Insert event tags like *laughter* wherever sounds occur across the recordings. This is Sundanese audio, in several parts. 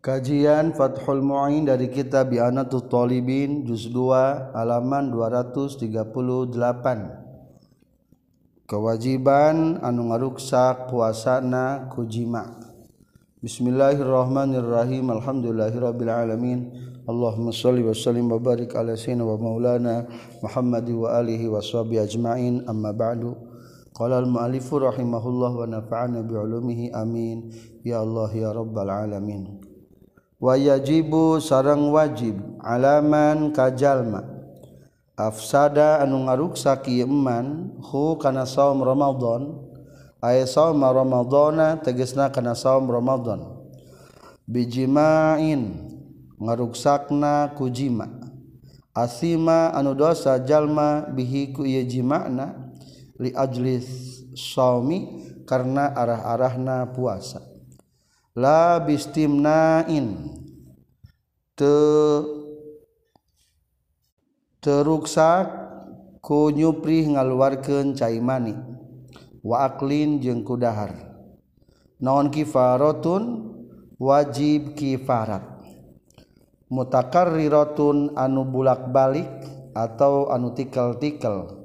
Kajian Fathul Mu'in dari kitab Bi'anatul Talibin Juz 2 halaman 238 Kewajiban anu ngaruksak puasana kujima. Bismillahirrahmanirrahim. Alhamdulillahirrabbilalamin. Allahumma salli wa sallim wa barik ala sayyidina wa maulana Muhammadi wa alihi wa sahbihi ajma'in. Amma ba'du. Qala al-mu'alifu rahimahullah wa nafa'ana bi'ulumihi amin. Ya Allah ya rabbal alamin wayajibu sarang wajib alaman kajjallma afsada anu ngaruksa kiman hu kana saum Romadhon aya saum Ramadana tegesna kana saum Romadhon bijimain ngaruksakna ku jima. Asima anu dosa jalma bihi ku ieu jima'na li ajlis saumi karena arah-arahna puasa. la bistimnain. Te teruksak ku nyupri ngaluarkeun cai mani. Wa aklin jeung kudahar naon kifaratun? Wajib kifarat. Mutakarriratun anu bulak-balik atau anu tikal-tikal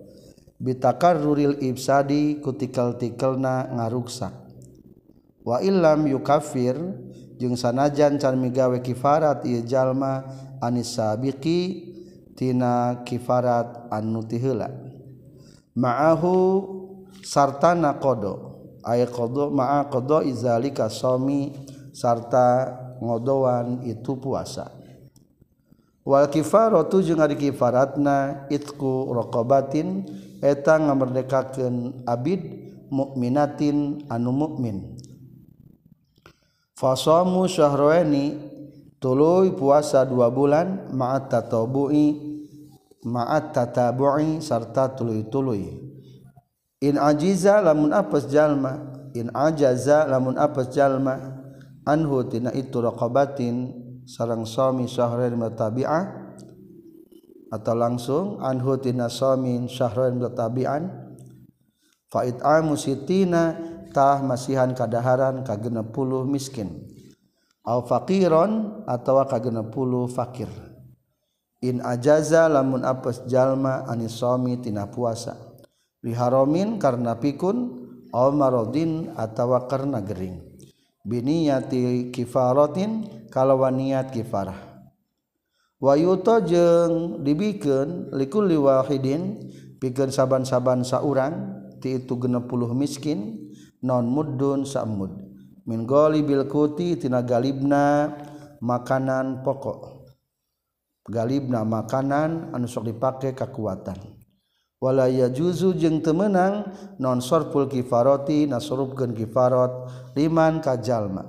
bitakarruril ibsadi kutikal-tikelna ngaruksak. wa illam yukafir jeung sanajan can migawe kifarat ieu jalma anis sabiqi tina kifarat anu tiheula ma'ahu sartana qada ay qada ma'a qada izalika sami sarta ngodoan itu puasa. Wal kifaratu jeung ari kifaratna itku raqabatin eta ngamerdekakeun abid mukminatin anu mukmin fasomu syahroeni tuluy puasa dua bulan ma'at tatabu'i ma'at tatabu'i sarta tuluy-tuluy in ajiza lamun apes jalma in ajaza lamun apes jalma anhu tina itu raqabatin sarang suami syahrain matabi'ah atau langsung anhu tina suami syahrain fa it'amu tah masihan kadaharan ka puluh miskin. Au faqiron atawa ka puluh fakir. In ajaza lamun apes jalma anisomi tina puasa. Biharomin karena pikun au marodin atawa karena gering. Biniyati kifarotin kalau niat kifarah. Wayuto jeng dibiken likul liwahidin pikeun saban-saban saurang ti itu 60 miskin non mudun samud. Min goli bil kuti tina galibna makanan pokok. Galibna makanan anu sok dipake kekuatan wala yajuzu jeung teu meunang non sorful kifarati nasurupkeun kifarat liman kajalma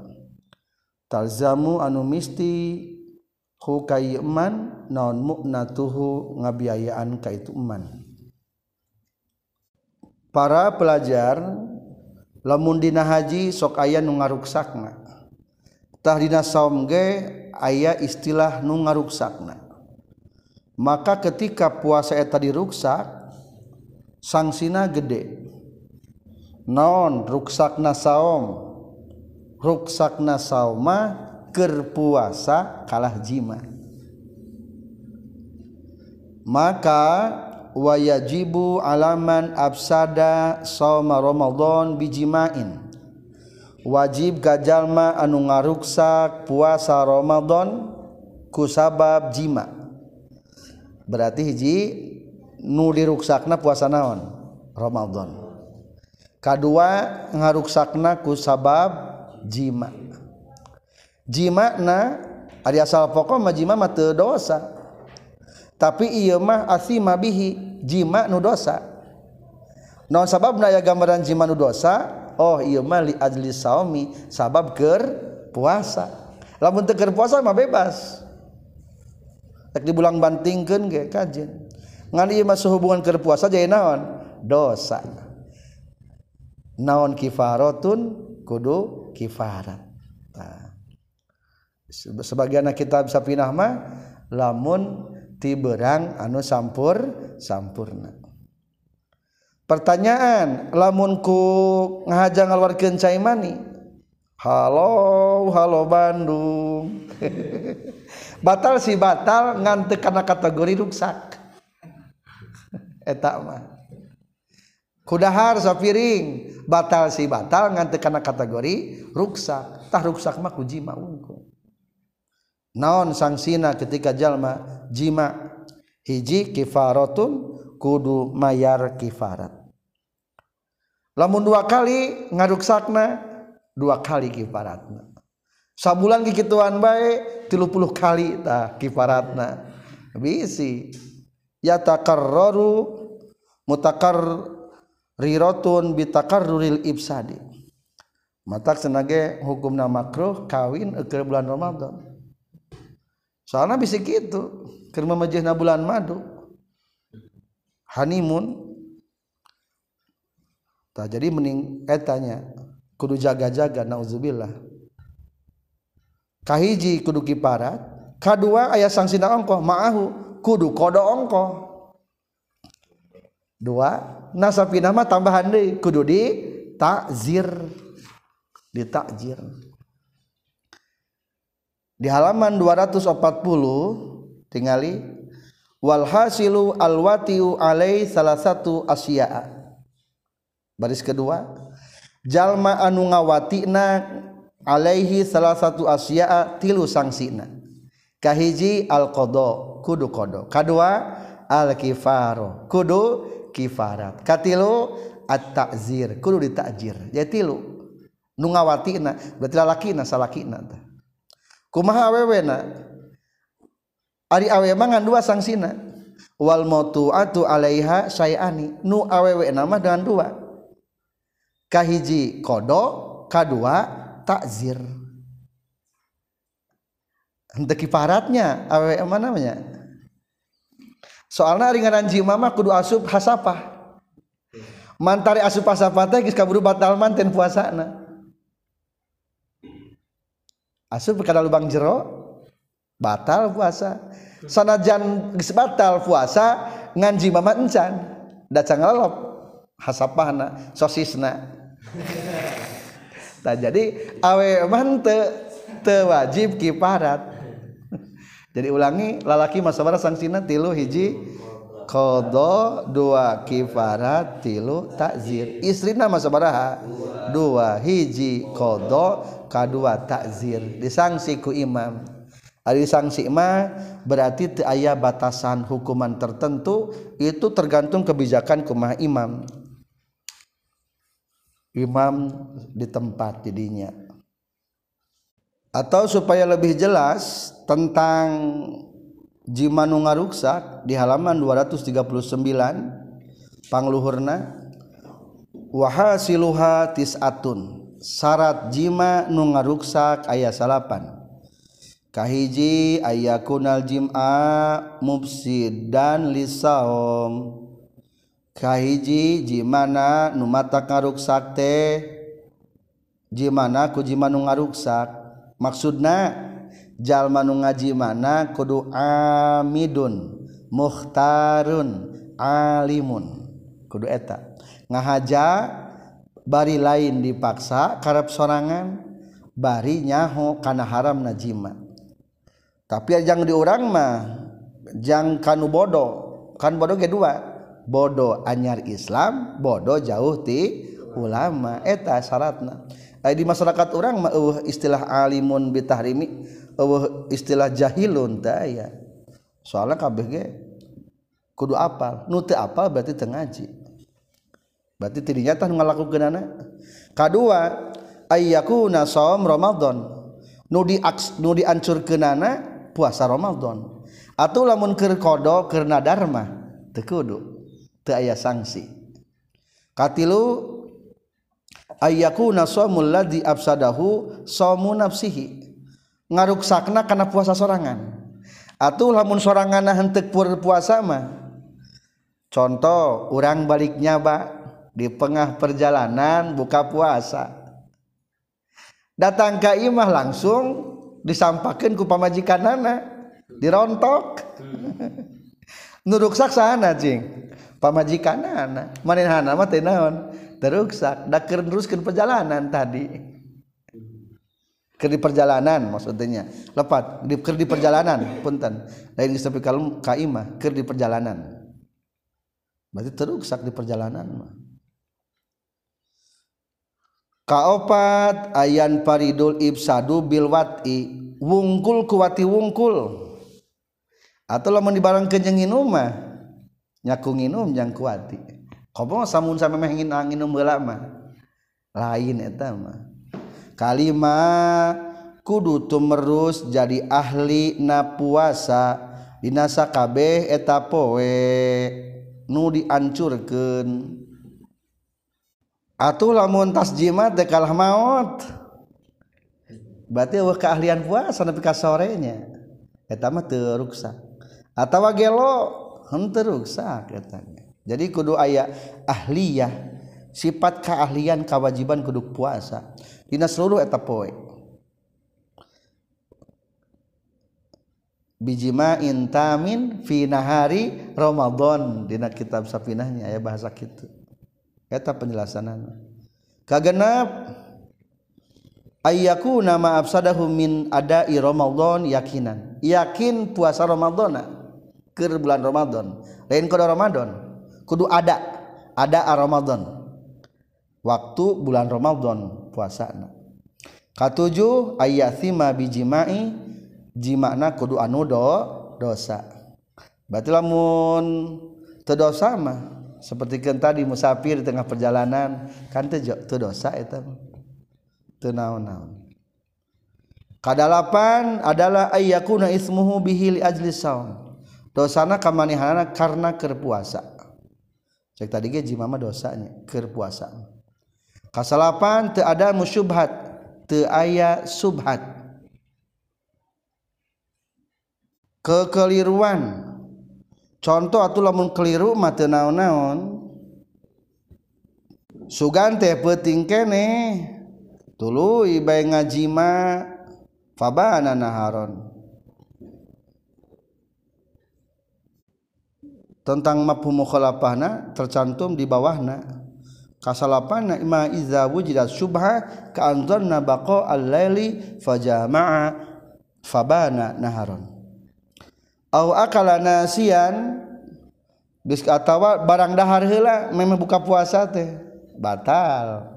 talzamu anu misti hukaiman non mu'natuhu ngabiayaan ka itu eman. Para pelajar lamundina haji sok aya nu ngaruksaknatahdina somge aya istilah nu ngaruksakna. Maka ketika puasa eta diruksak sangsina gede. Naon? Ruksakna saum. Ruksakna sauma kerpuasa kalah jima. Maka wayajibu alaman absada sauma Ramadan bijimain wajib gajalma anu ngaruksak puasa Ramadan kusabab jima. Berarti hiji nu diruksakna puasa naon? Ramadan. Kadua ngaruksakna kusabab jima jima. Na ari asal pokok majima mah teu dosa. Tapi iya mah asima bihi. jima nu dosa. Non sabab naya gambaran jima nu dosa oh iya mah li adli saumi sabab ker puasa. Lamun teker puasa mah bebas. Tak dibulang bantingkeun ge kajen ngan ieu mah hubungan ker puasa jadi naon? Dosa. Naon kifaratun? Kudu kifarat. Nah. sebagian kita bisa pinah mah lamun tiberang anu sampur sampurna. Pertanyaan lamunku ngahaja ngaluarkeun cai mani? Halo halo Bandung. *laughs* Batal si batal ngan teu kana kategori ruksak. *laughs* Eta mah. Kudahar sapiring batal si batal ngan teu kana kategori ruksak. Tah ruksak mah ku jima unggul naon sangsina ketika jalma? Jima. Hiji kifaratun kudu mayar kifarat. Lamun dua kali ngaduk sakna dua kali kifaratna. Sabulan kikituan baik tilu puluh kali tah kifaratna. Bisi. Yatakarroru mutakar riratun bitakarruril ibsadi. Matak senage hukumna makruh kawin ke bulan Ramadan. Soalnya bisa gitu kerma majihna bulan madu honeymoon. Jadi mending etanya kudu jaga-jaga nauzubillah. Kahiji kudu kiparat kadua ayah sanksina ongko ma'ahu kudu kodo ongko dua nasapi nama tambahan deh kudu di takzir di takzir di halaman 240 tingali walhasilu alwatiu alai salah satu asya'a. Baris kedua jalma anu ngawatina alaihi salah satu asya'a tilu sangsina. Kahiji al qada kudu qada kadua al kifaro kudu kifarat. Katilu at ta'zir kudu ditakjir. Jadi tilu nu ngawatina berarti lalakina salakina tah kumaha awewena? Ari awe mangan dua sangsina. Wal atu alaiha sayani nu awewe nama dengan dua. Kahiji kodo kadua takzir. Henteu kifaratnya awewe mana namanya. Soalnya ringanan jima mah kudu asup hasapah. Mantari asup hasapah teh kaburu batal manten puasana asup kada lubang jero? Batal puasa. Sanajan batal puasa nganji mama encan. Da cangalop hasapahna sosisna. *laughs* Tak jadi awe man te, te wajib kiparat. *laughs* Jadi ulangi lalaki masabara sangsina tilu hiji. Kodo dua kifarat tilu takzir. Istrina masabaraha dua hiji kodo kadua takzir. Disangsi ku imam. Ari sanksi ma berarti teu aya batasan hukuman tertentu itu tergantung kebijakan kumaha imam. Imam di tempat didinya atau supaya lebih jelas tentang jima nu ngaruksak di halaman 239 pangluhurna wahasiluha tisatun syarat jima nu ngaruksak ayat salapan. Kahiji ayakunal jima mufsid dan lisaom kahiji jimana nu mata ngaruksak teh jimana ku jima nu ngaruksak. Maksudna jalma nu ngajimana kudu amidun mukhtarun alimun. Kudu eta. Ngahaja bari lain dipaksa karep sorangan bari nyaho kana haram najima. Tapi yang diurang mah jang kanu bodoh kan bodoh ge dua. Bodoh anyar Islam bodoh jauh ti ulama. Eta syaratna. Di masyarakat orang mah uh, istilah alimun bitahrimi uh, istilah jahilun daya soalnya kabeh ge kudu apal. Nu teu apal berarti teu ngaji. berarti tidak nyata ngelakukan anak kedua ayyakuna shaum Ramadan. Nu di nu diancurkeunana puasa Ramadan. Atau lamun keur kodo karena dharma teu kudu teu aya sanksi katilu ayyakuna shaumul ladzi absadahu saumu nafsihi. Ngaruksakna kana puasa sorangan. Atau lamun sorangan henteu puasa mah contoh orang balik nyaba di tengah perjalanan buka puasa. Datang ke imah langsung disampaikan ku pamajikan nana. Dirontok. *laughs* Nuruksak sana cing pamajikan nana. Manehana mah teh naon? Teruksak. Dak teruskeun perjalanan tadi. Ke di perjalanan maksudnya. Lepat. Di ker di perjalanan punten. Lain tapi kalau kaimah ker di perjalanan. Berarti teruksak di perjalanan mah kaopat ayan paridul ibsadu bilwati wungkul kuwati wungkul. Atau lamun dibarang kenyang inum mah nyaku nginum jang kuati kobo samun sampe mah ngin nginum heula mah. Lain eta mah. Kalima kudu tumerus jadi ahli na puasa. Dinasa kabeh eta poe nu diancurkeun. Atuh lamun tas jimat teh kalah maut. Berarti eueuh keahlian puasa nepi ka sorenya. Eta mah teu ruksak. Atawa gelo henteu eta jadi kudu aya ahliyah sifat keahlian kewajiban kudu puasa. Dina seluruh eta poe. Bijimain tamin fi nahari Ramadan. Dina kitab sapinahnya ya bahasa kitu eta penjelasanana kagenap ayyaku nama absadahu min adai Ramadan yakinan. Yakin puasa Ramadan ke bulan Ramadan. Lain kudu Ramadan. Kudu ada. Ada Ramadan. Waktu bulan Ramadan puasana katujuh ayathima bijimai. Jimakna kudu anu do dosa. Berarti lamun dosa mah seperti kan tadi musafir di tengah perjalanan kan teu dosa eta teu naon-naon. Kadalapan adalah ayyakuna ismuhu bihi li ajli saum dosana kamanehana karena keur puasa. Cek tadi ge jimama dosanya keur puasa. Kasalapan teu ada musyubhat teu aya subhat. Kekeliruan contoh atuh lamun keliru mah teu naon-naon. Sugan teh peuting kene. Tuluy bae ngaji mah fabana naharon. Tentang mafhum mukhalafahna tercantum di bawahna. Kasalapan ima iza wujidat subha ka anzarna baqa al-laili fajama'a fabana naharon au akala nasian geus atawa barang dahar heula memang buka puasa teh. Batal.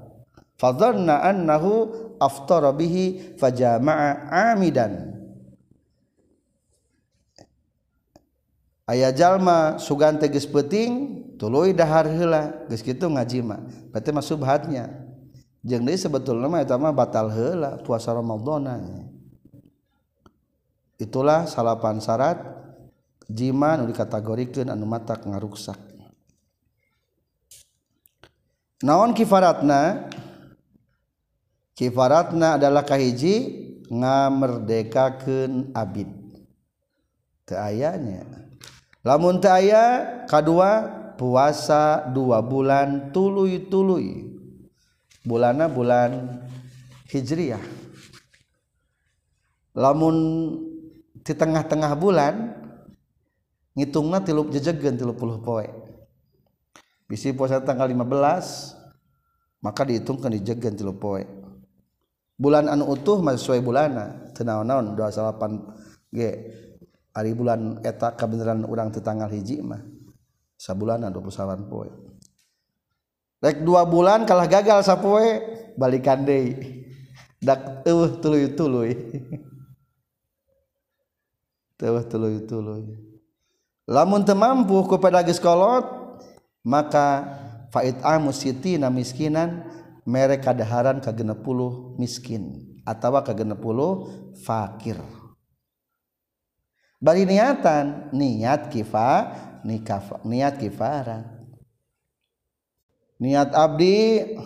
Fadhanna annahu aftara bihi fajama'a amidan. Aya jalma sugan tegas peting tuluy dahar heula geus kitu ngaji mah. Berarti mah subhatnya. Jeung deui sebetulna mah eta mah batal heula puasa ramadhana itulah salapan syarat jima nu dikategorikeun anu matak ngaruksak. Naon kifaratna? Kifaratna adalah kahiji ngamerdekakeun abid. Teu ayanya lamun teu aya kadua puasa dua bulan tuluy-tuluy bulana bulan hijriah. Lamun di tengah-tengah bulan ngitungna tilup jejegen tilu puluh poe. Bisi puasa tanggal 15 maka dihitungkan dijegen tilu poe. Bulan anu utuh masih sesuai bulana tenaon naon 28 g hari bulan eta kebenaran orang tetanggal hiji mah sabulana dua puluh salapan poe. Rek dua bulan kalah gagal sapoe balikan deui. Dak eueuh tuluy tuluy *laughs* teueuh tuluy tuluy lamun temampu kepada geskolot maka faid amu siti na miskinan merek kadaharan ke puluh miskin atau ke puluh fakir. Bari niatan niat kifa nikaf, niat kifaran niat abdi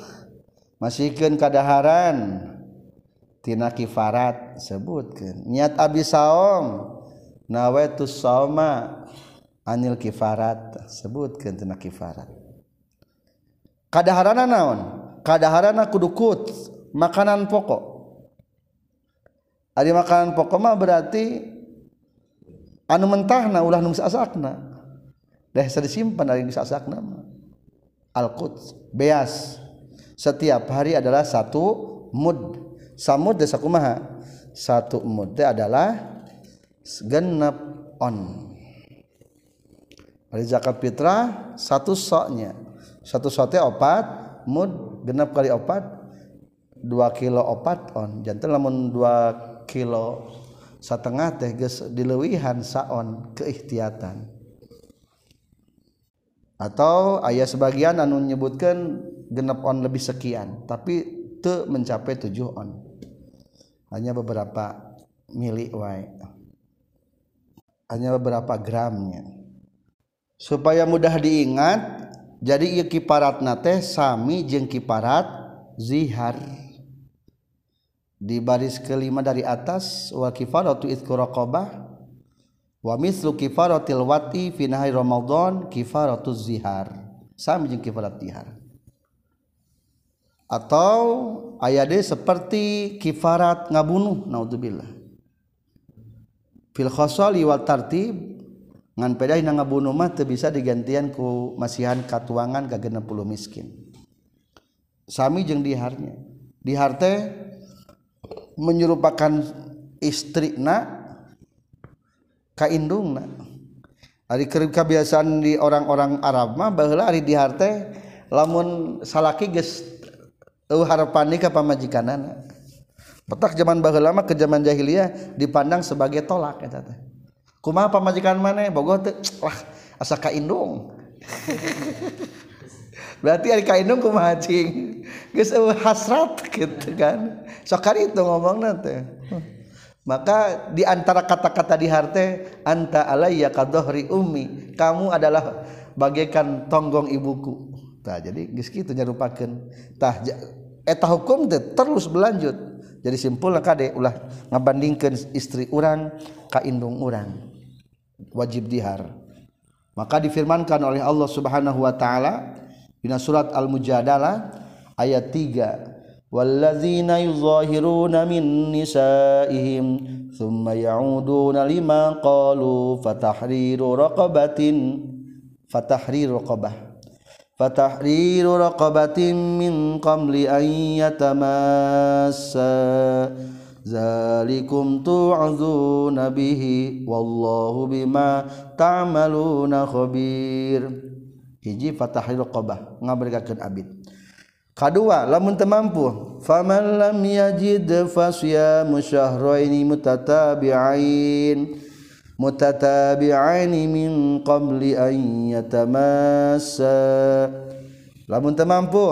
masihkan kadaharan tina kifarat sebutkan niat abdi saom nawetus saoma anil kifarat sebutkantina kifarat. Keadaran naon? Keadaran kudukut makanan pokok. Ada makanan pokokmah berarti anu mentah na ulah nus asakna dah disimpan dari sasak nama al quds beas. Setiap hari adalah satu mud. Samud desa kumaha satu mud adalah genep on hari zakat fitrah satu soknya. Satu sote opat mud genep kali opat dua kilo opat on. Jantan lamun dua kilo setengah teh geus dilewihan saon keikhtiatan atau ayah sebagian anu menyebutkan genep on lebih sekian tapi te mencapai tujuh on. Hanya beberapa milik wae. Hanya beberapa gramnya supaya mudah diingat jadi kiparatna teh sami jeung kiparat zihar. Di baris kelima dari atas wa kifaratu itqu raqabah wa mislu kifaratil wati fi nahari ramadan kifaratuz zihar. Sami jeung kifarat zihar. Atau ayade seperti kifarat ngabunuh naudzubillah fil khasali wal tartib ngan pedah na ngabunuh mah teu bisa digantian ku masihan katuangan ka 60 miskin. Sami jeung diharnya. Dihar teh menyerupakan istrina kaindung hari kerib kebiasaan di orang-orang Arab mah baheula ari di harte lamun salaki geus eueuh harapan nikah pamajikanana. Petak zaman baheula mah ke zaman jahiliyah dipandang sebagai tolak eta teh kumaha pamajikan maneh? Bogoh teh wah asa kaindung *laughs* berarti ari kaindung kumaha cing? Geus eueuh hasrat gitu kan. Sok itu ngomongna teh. Maka di antara kata-kata di harte anta alayya kadohri ummi. Kamu adalah bagaikan tonggong ibuku. Tah jadi geus kitu nyarupakeun. Tah eta hukum teh terus berlanjut. Jadi simpulna kade ulah ngabandingkeun istri urang ka indung urang wajib dihar. Maka difirmankan oleh Allah Subhanahu wa taala dina surat Al-Mujadalah ayat 3 wallazina يظاهرون min nisaihim thumma ya'uduna lima qalu fatahriru raqabatin fatahriru raqabah fatahriru raqabatin min قبل أن يتماسا zalikum tu'adzuna bihi wallahu bima ta'maluna khabir. Hiji fatahil qabah ngabarikakeun abid. Kadua lamun teu mampu faman lam yajid fasya syahraini mutatabi'ain Mutatabi'ain min qabli an yatamassa lamun teu mampu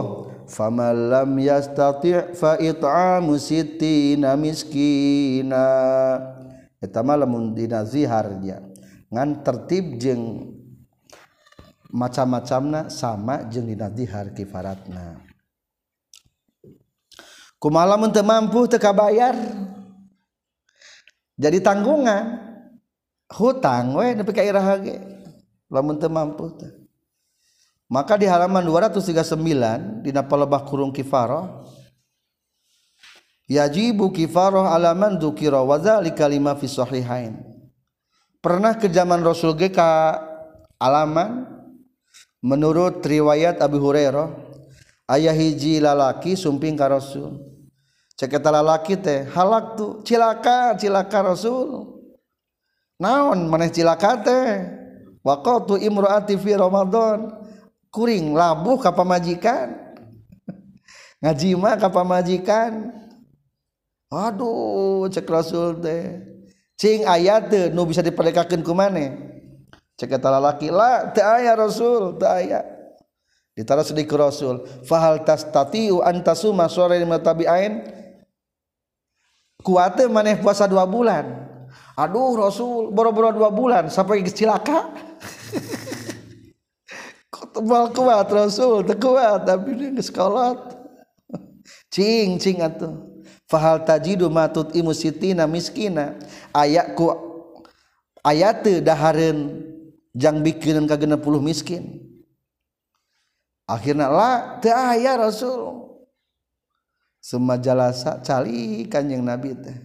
faman lam yastati' fa it'amu sittina miskina. Eta mah lamun dina ziharnya ngan tertib jeung macam-macamna sama jeung dina zihar kifaratna. Malam untuk mampu teka bayar jadi tanggungan hutang mampu maka di halaman 239 di lebah kurung kifaroh yajibu kifaroh alaman dzukira wa dzalika lima fi sahihain. Pernah ke zaman Rasul GK alaman? Menurut riwayat Abu Hurairah ayah hiji lalaki sumping ka Rasul. Cek eta lalaki teh halak tuh cilaka cilaka Rasul. Naon maneh cilaka teh? Waqatu imraati fi Ramadan kuring labuh ka pamajikan. *laughs* Ngaji mah ka pamajikan. Aduh cek rasul teh. Cing ayat teh nu bisa diperdekakeun ku maneh? Cek eta lalaki la teu aya rasul teu aya. Ditaros di ku rasul fahal tastatiu antasuma sore lima tabi'ain kuate maneh puasa dua bulan. Aduh rasul boro-boro dua bulan sampai cilaka. *laughs* tebal kuat Rasul kuat tapi dia nggak sekolah. Cing cing atuh. Fahal tajidu matut imu sitina miskina. Ayakku ayat dahareun jang bikinan ka puluh miskin. Akhirnya lah teu aya Rasul. Semua jalasa cali kanjeng Nabi teh.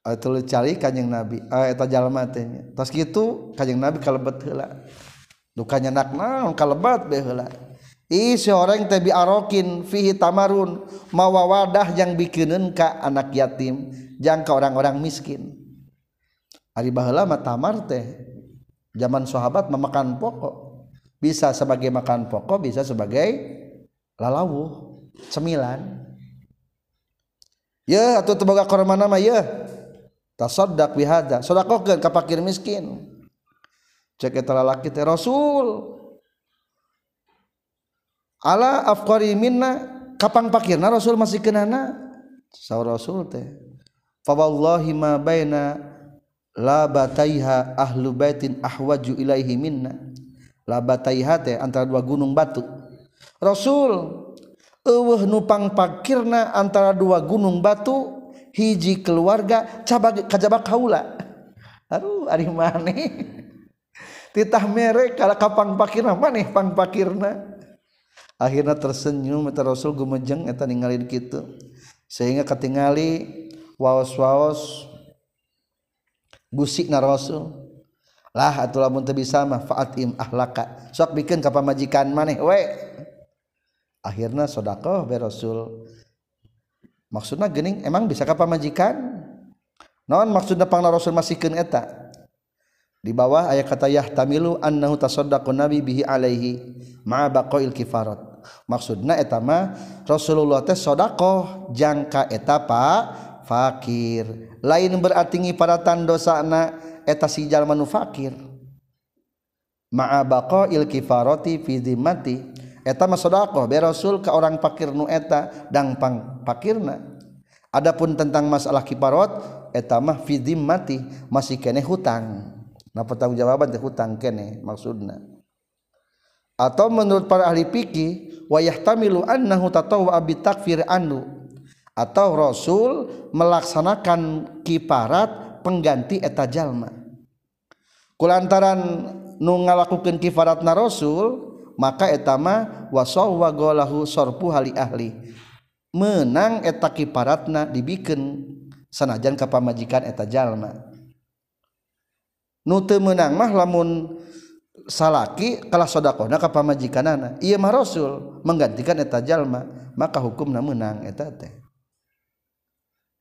Atau cali kanjeng Nabi. Ah eta jalma teh tos kitu kanjeng Nabi kalebet heula. dukanya nakna kalebat baheula isi orang teh biarokin fihi tamarun mawa wadah yang bikinin ka anak yatim jang ka orang-orang miskin. Ari baheula mah tamar teh. Zaman sahabat memakan pokok. Bisa sebagai makan pokok bisa sebagai lalawu cemilan. Ya atau teboga kormana mah ya tasaddaq bihada sedekahkeun ka fakir miskin. cek eta lalaki teh rasul. Ala afqari minna kapang pakirna rasul masih kenana? Saur rasul teh. Fa wallahi ma baina labataiha ahlu baitin ahwaju ilaihi minna. Labataiha teh antara dua gunung batu. Rasul eueuh nupang pakirna antara dua gunung batu hiji keluarga cabag kajabak haula. Aduh ari maneh. titah merek kalau kapang pakirna maneh pang pakirna? Akhirnya tersenyum eta rasul gumejeng eta ningali kitu. Sehingga ketingali waos-waos gusik na rasul. Lah atuh lamun teu bisa mah faatim ahlaka. Sok bikin ka pamajikan maneh we. Akhirnya sedekah be rasul. Maksudna geuning emang bisa ka pamajikan? Naon maksudna pangna rasul masihkeun eta? di bawah ayat kata yahtamilu annahu tasaddaqu nabi bihi alaihi ma'a baqail kifarat. Maksudna eta mah Rasulullah teh sedekah jangka etapa fakir. Lain berarti ngiparatan dosana eta si jalma nu fakir. Ma'a baqail kifarati fi dhimmati eta mah sedekah be orang fakir nu eta dang pang fakirna. Adapun tentang masalah kifarot etama mah fi masih kene hutang. nah petang jawaban teh hutang kene maksudna. Atau menurut para ahli fikih wayah tamilu annahu tatawwa bi takfir anu atau rasul melaksanakan kifarat pengganti eta jalma. Kulantaran nu ngalakukeun kifaratna rasul maka etama wasawwa golahu sorpu hali ahli. Menang eta kifaratna dibikin sanajan kapamajikan eta jalma. nute menang mah lamun salaki kalah sodakona ka pamajikanana. Iya mah rasul menggantikan eta jalma maka hukumna menang eta teh.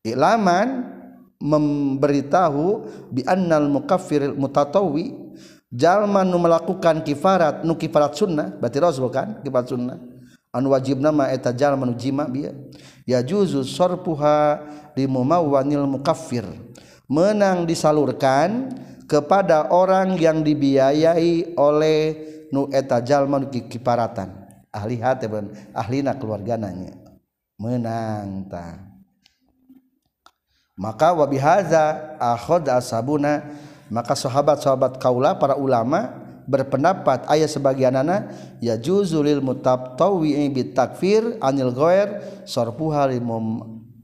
Ilaman memberitahu bi annal mukaffir mutatawi jalma nu melakukan kifarat nu kifarat sunnah berarti rasul kan kifarat sunnah. An wajib nama eta jalma nu jima bieu ya juzu sarfuha limumawanil mukaffir. Menang disalurkan kepada orang yang dibiayai oleh nu eta jalma nu kiparatan. Ahli hati ben ahlina keluargananya. Menang ta. Maka wa bihaza akhad asabuna maka sahabat-sahabat kaula para ulama berpendapat ayat sebagian anak ya juzulil mutabtawi bi takfir anil ghair sarfuha lil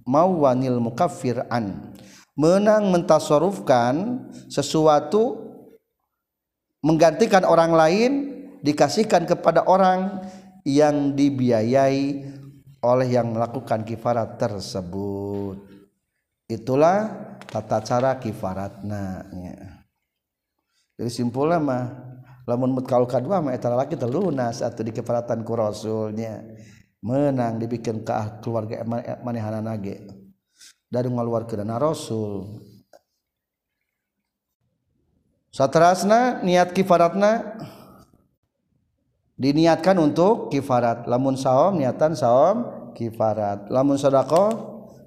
mawanil mukaffir an menang mentasorufkan sesuatu menggantikan orang lain dikasihkan kepada orang yang dibiayai oleh yang melakukan kifarat tersebut. Itulah tata cara kifaratna jadi simpulnya mah lamun mutkal kadua mah eta laki telunas atau di kifaratan ku rasulnya. Menang dibikin ke keluarga manehana nage dari ngaluar ke dana rasul. Satrasna niat kifaratna diniatkan untuk kifarat. Lamun saom niatan saom kifarat. Lamun sedekah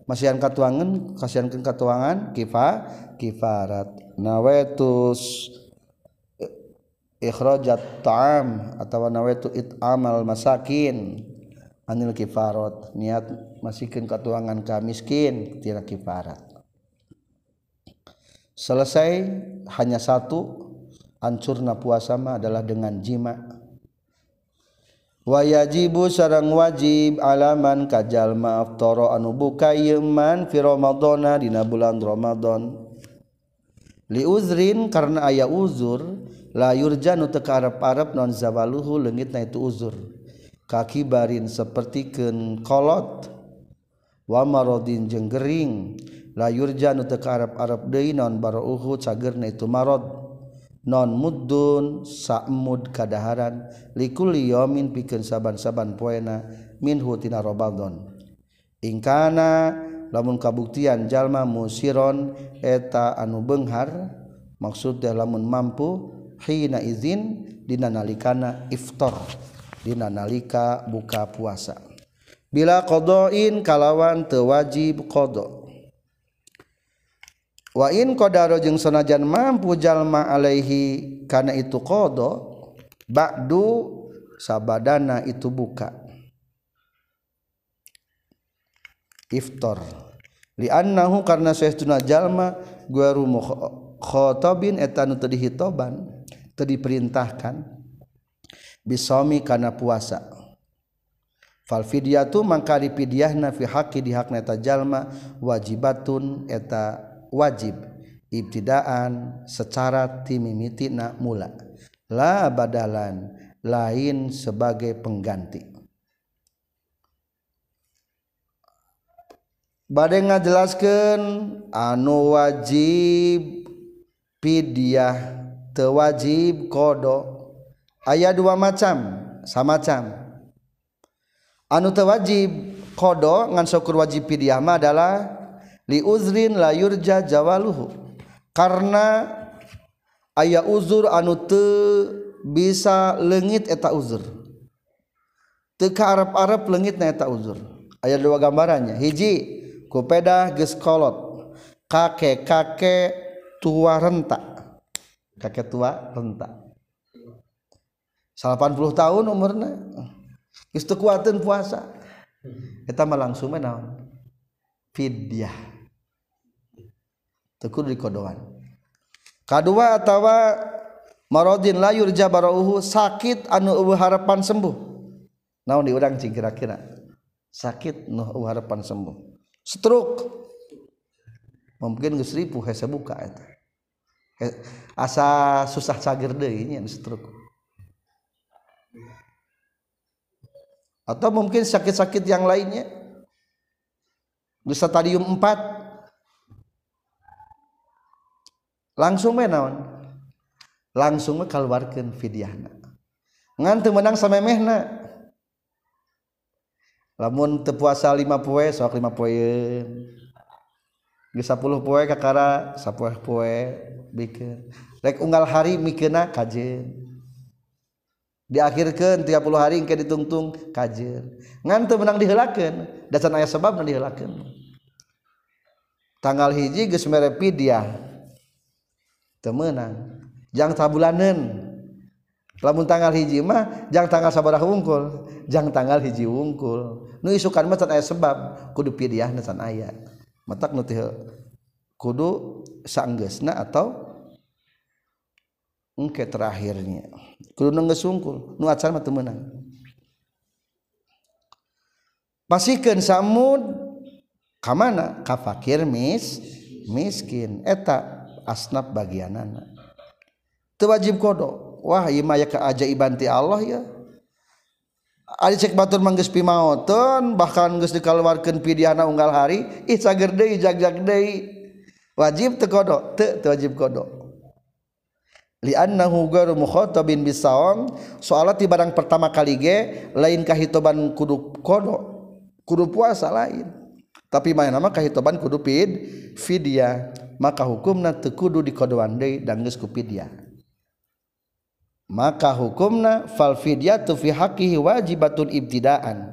masihan katuangan kasihankeun katuangan kifa kifarat. Nawaitus ikhrajat ta'am atau nawaitu it'amal masakin. Anil kifarat niat masihkan ketuangan ka miskin tina kifarat selesai hanya satu hancurna puasa mah adalah dengan jima. Wayajibu sarang wajib alaman kajal maaf toro anu buka yeman fi ramadana dina bulan ramadan li uzrin karena aya uzur la yurjanu teka arep-arep non zawaluhu leungitna itu uzur. Kaki barin sepertikenkolot wamarodin jeung Gering. Layurja nu teu ka Arab-arab non baru uhu cageurna itu marad non muddun sa'mud kadaharan. Likul yomin pikeun saban-saban poena minhu tina Ramadan. Ingkana lamun kabuktian jalma musiron eta anu benghar maksud teh lamun mampu hina izin dina nalikana iftar dina nalika buka puasa. bila kodoin kalawan tewajib kodo wain kodaro jeng sonajan mampu jalma alaihi karena itu kodo bakdu sabadana itu buka. Iftor liannahu karena sesuatu jalma gua rumuh khotobin etanu terdihitoban terdiperintahkan tadi bisomi karena puasa. falfidyatu mangkari pidyahna fi haqqi di hakna eta jalma wajibatun eta wajib. Ibtidaan secara timimitina mula. La badalan lain sebagai pengganti. Badai ngajelaskan anu wajib pidyah tewajib kodo. Ayat dua macam sama macam anu tewajib kodo ngan syukur wajib pidyah mah adalah liuzrin la yurja jawaluhu. Karena aya uzur anu teu bisa leungit eta uzur. Teu ka arep-arep leungit na eta uzur. Aya dua gambarannya. Hiji kupeda geus kolot. Kakek-kakek tua renta. Kakek tua renta. 80 tahun umurna Istu kuatin puasa. Kita mah langsung menaon. Fidyah. Tekur di kodoan. Kedua atawa marodin layur jabarohu sakit anu eueuh harapan sembuh. Naon diurang cing kira-kira. Sakit nu eueuh harapan sembuh. Stroke. Mungkin geus ripuh hese buka eta. Asa susah cagir deui nya stroke. atau mungkin sakit-sakit yang lainnya. Di stadium 4 langsung we naon? Langsung keluarkan fidyahna. Ngan teu meunang samemehna lamun teu lima 5 poe sok 5 poe geus 10 poe kakara 10 poe bikin rek unggal hari mikeuna kajen diakhirkan 30 hari engke ditungtung kajir. Ngan teu menang diheulakeun dasan aya sebabna diheulakeun tanggal hiji geus mere pidyah teu meunang jang sabulaneun lamun tanggal hiji mah jang tanggal sabaraha wungkul. Jang tanggal hiji wungkul. Nu isukan mah aya sebab. Kudu pidyah can aya matak nu kudu saenggeusna atau engke terakhirnya. Kudu nenggeus wungkul nu acan mah temenang. Pasikeun samud ka mana? Ka fakir mis miskin. Eta asnaf bagianana. Teu wajib kodok. Wah ieu mah ya keajaiban ti Allah ya. Ari cek batur manggeus pimaoton bahkan geus dikaluarkeun pidiana unggal hari ih cager deui jag-jag deui wajib teu kodok? Teu wajib kodok li annahu ghairu mukhatabin bisawam soalnya ti barang pertama kali ge lain kahitoban kudu kodok kudu puasa lain. Tapi mana nama kahitoban kudu pid fidyah. Maka hukumna tekudu di kodoan deui dan geus kupidia maka hukumna fal fidyatu fi haqqihi wajibatun ibtidaan.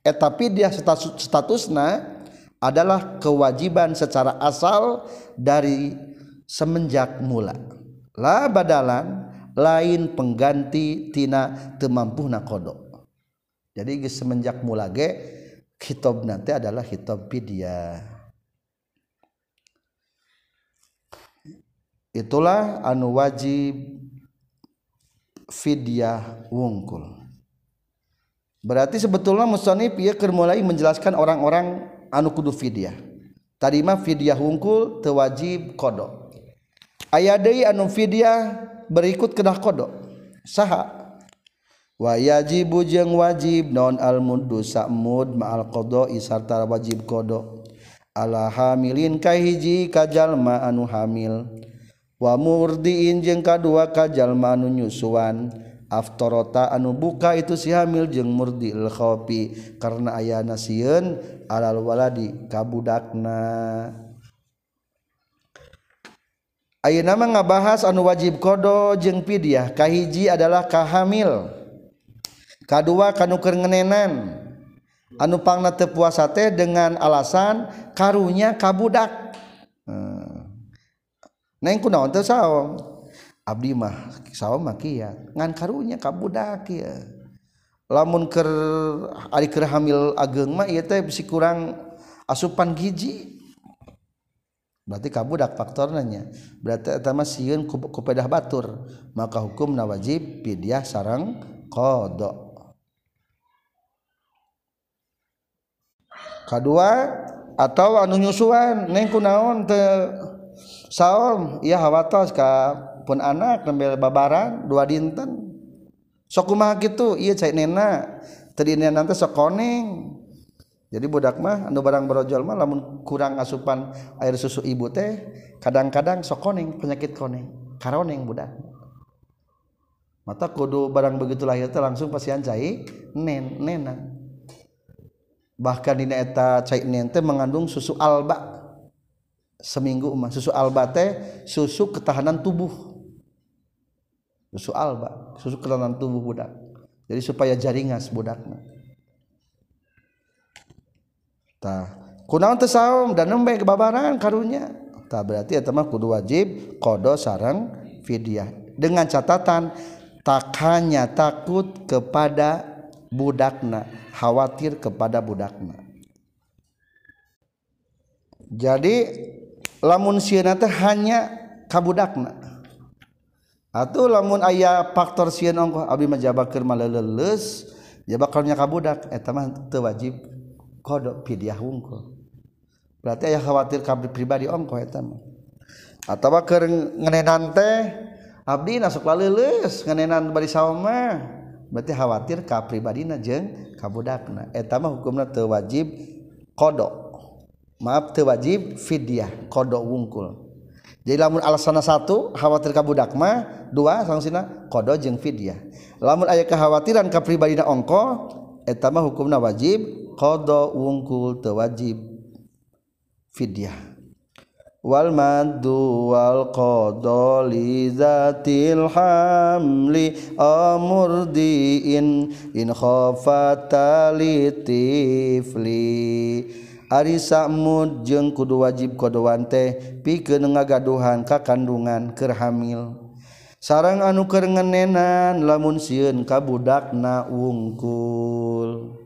Eta fidyah status, statusna adalah kewajiban secara asal dari semenjak mula la badalan lain pengganti tina temampuna kodok. Jadi semenjak mula ge kitab nanti adalah kitab fidyah itulah anu wajib fidyah wungkul. Berarti sebetulnya musonif ia mulai menjelaskan orang-orang anu kudu fidyah tadi mah fidyah wungkul tewajib kodok aya deui anu fidyah berikut kedah kodok. Saha? Wa yajibu jeung wajib non al muddu sa'mud ma'al qada sarta wajib kodok. Ala hamilin ka hiji ka jalma anu hamil. Wa murdiin jeung kadua ka jalma anu nyusuan. Aftorota anu buka itu si hamil jeung murdi al khafi karena ayana sieun alal waladi kabudakna Ayo nama ngabahas anu wajib kodo jeng pidiah kahiji adalah kahamil. Kedua kanuker ngenenan. Anu pangna teu puasa teh dengan alasan karunya kabudak. Neng kunaon teu saom? Abdi mah saom mah kieu ngan karunya kabudak kieu lamun keur ari keur hamil ageng mah ieu teh bisi kurang asupan gizi berarti kabudak faktor nanya berarti etama siun kupedah batur. Maka hukum wajib pidyah sarang kodok kedua atau anu nyusuan neng kunaon te saom ya hawatos ka pun anak nembel babaran dua dinten. Sok kumaha gitu iya cai nena. Tadi nena nanti sok koneng. jadi budak mah anu barang berojol mah lamun kurang asupan air susu ibu teh kadang-kadang sok koning penyakit koning karoneng budak. Mata kudu barang begitu lahir teh langsung pasian cai nen nena. Bahkan dina eta cai nen teh mengandung susu alba. Seminggu mah susu alba teh susu ketahanan tubuh. Susu alba susu ketahanan tubuh budak. Jadi supaya jaringas budaknya kunaon saum dan nembe kebabaran karunya. Tak berarti ya teman kudu wajib kodo sarang fidyah. Dengan catatan tak hanya takut kepada budakna khawatir kepada budakna. Jadi lamun sieuna teh hanya kabudakna atau lamun ayah faktor sieun ongkoh abdi mah jabakeun maleuleus jabakeunnya kabudak eta mah teu wajib kodok pidiah wungkul berarti ayah khawatir kabri pribadi ongko eta mah. Atawa keur ngenenan teh abdi nasuk laleuleus ngenenan bari saoma berarti khawatir ka pribadina jeung kabudakna. Eta mah hukumna teu wajib kodok. Maaf teu wajib fidyah kodok wungkul. Jadi lamun alasana satu khawatir kabudak mah dua sangsina kodok jeung fidyah. Lamun aya kekhawatiran ka pribadina ongko eta mah hukumna wajib qada wungkul teu wajib. Fidyah. Wal maddu wal qada li zatil hamli amurdiin in khafata litifli Ari samud jeung kudu wajib kodoan teh pikeun ngagaduhan ka kandungan keur hamil. Sarang anu keur ngenenan lamun sieun ka budakna wungkul.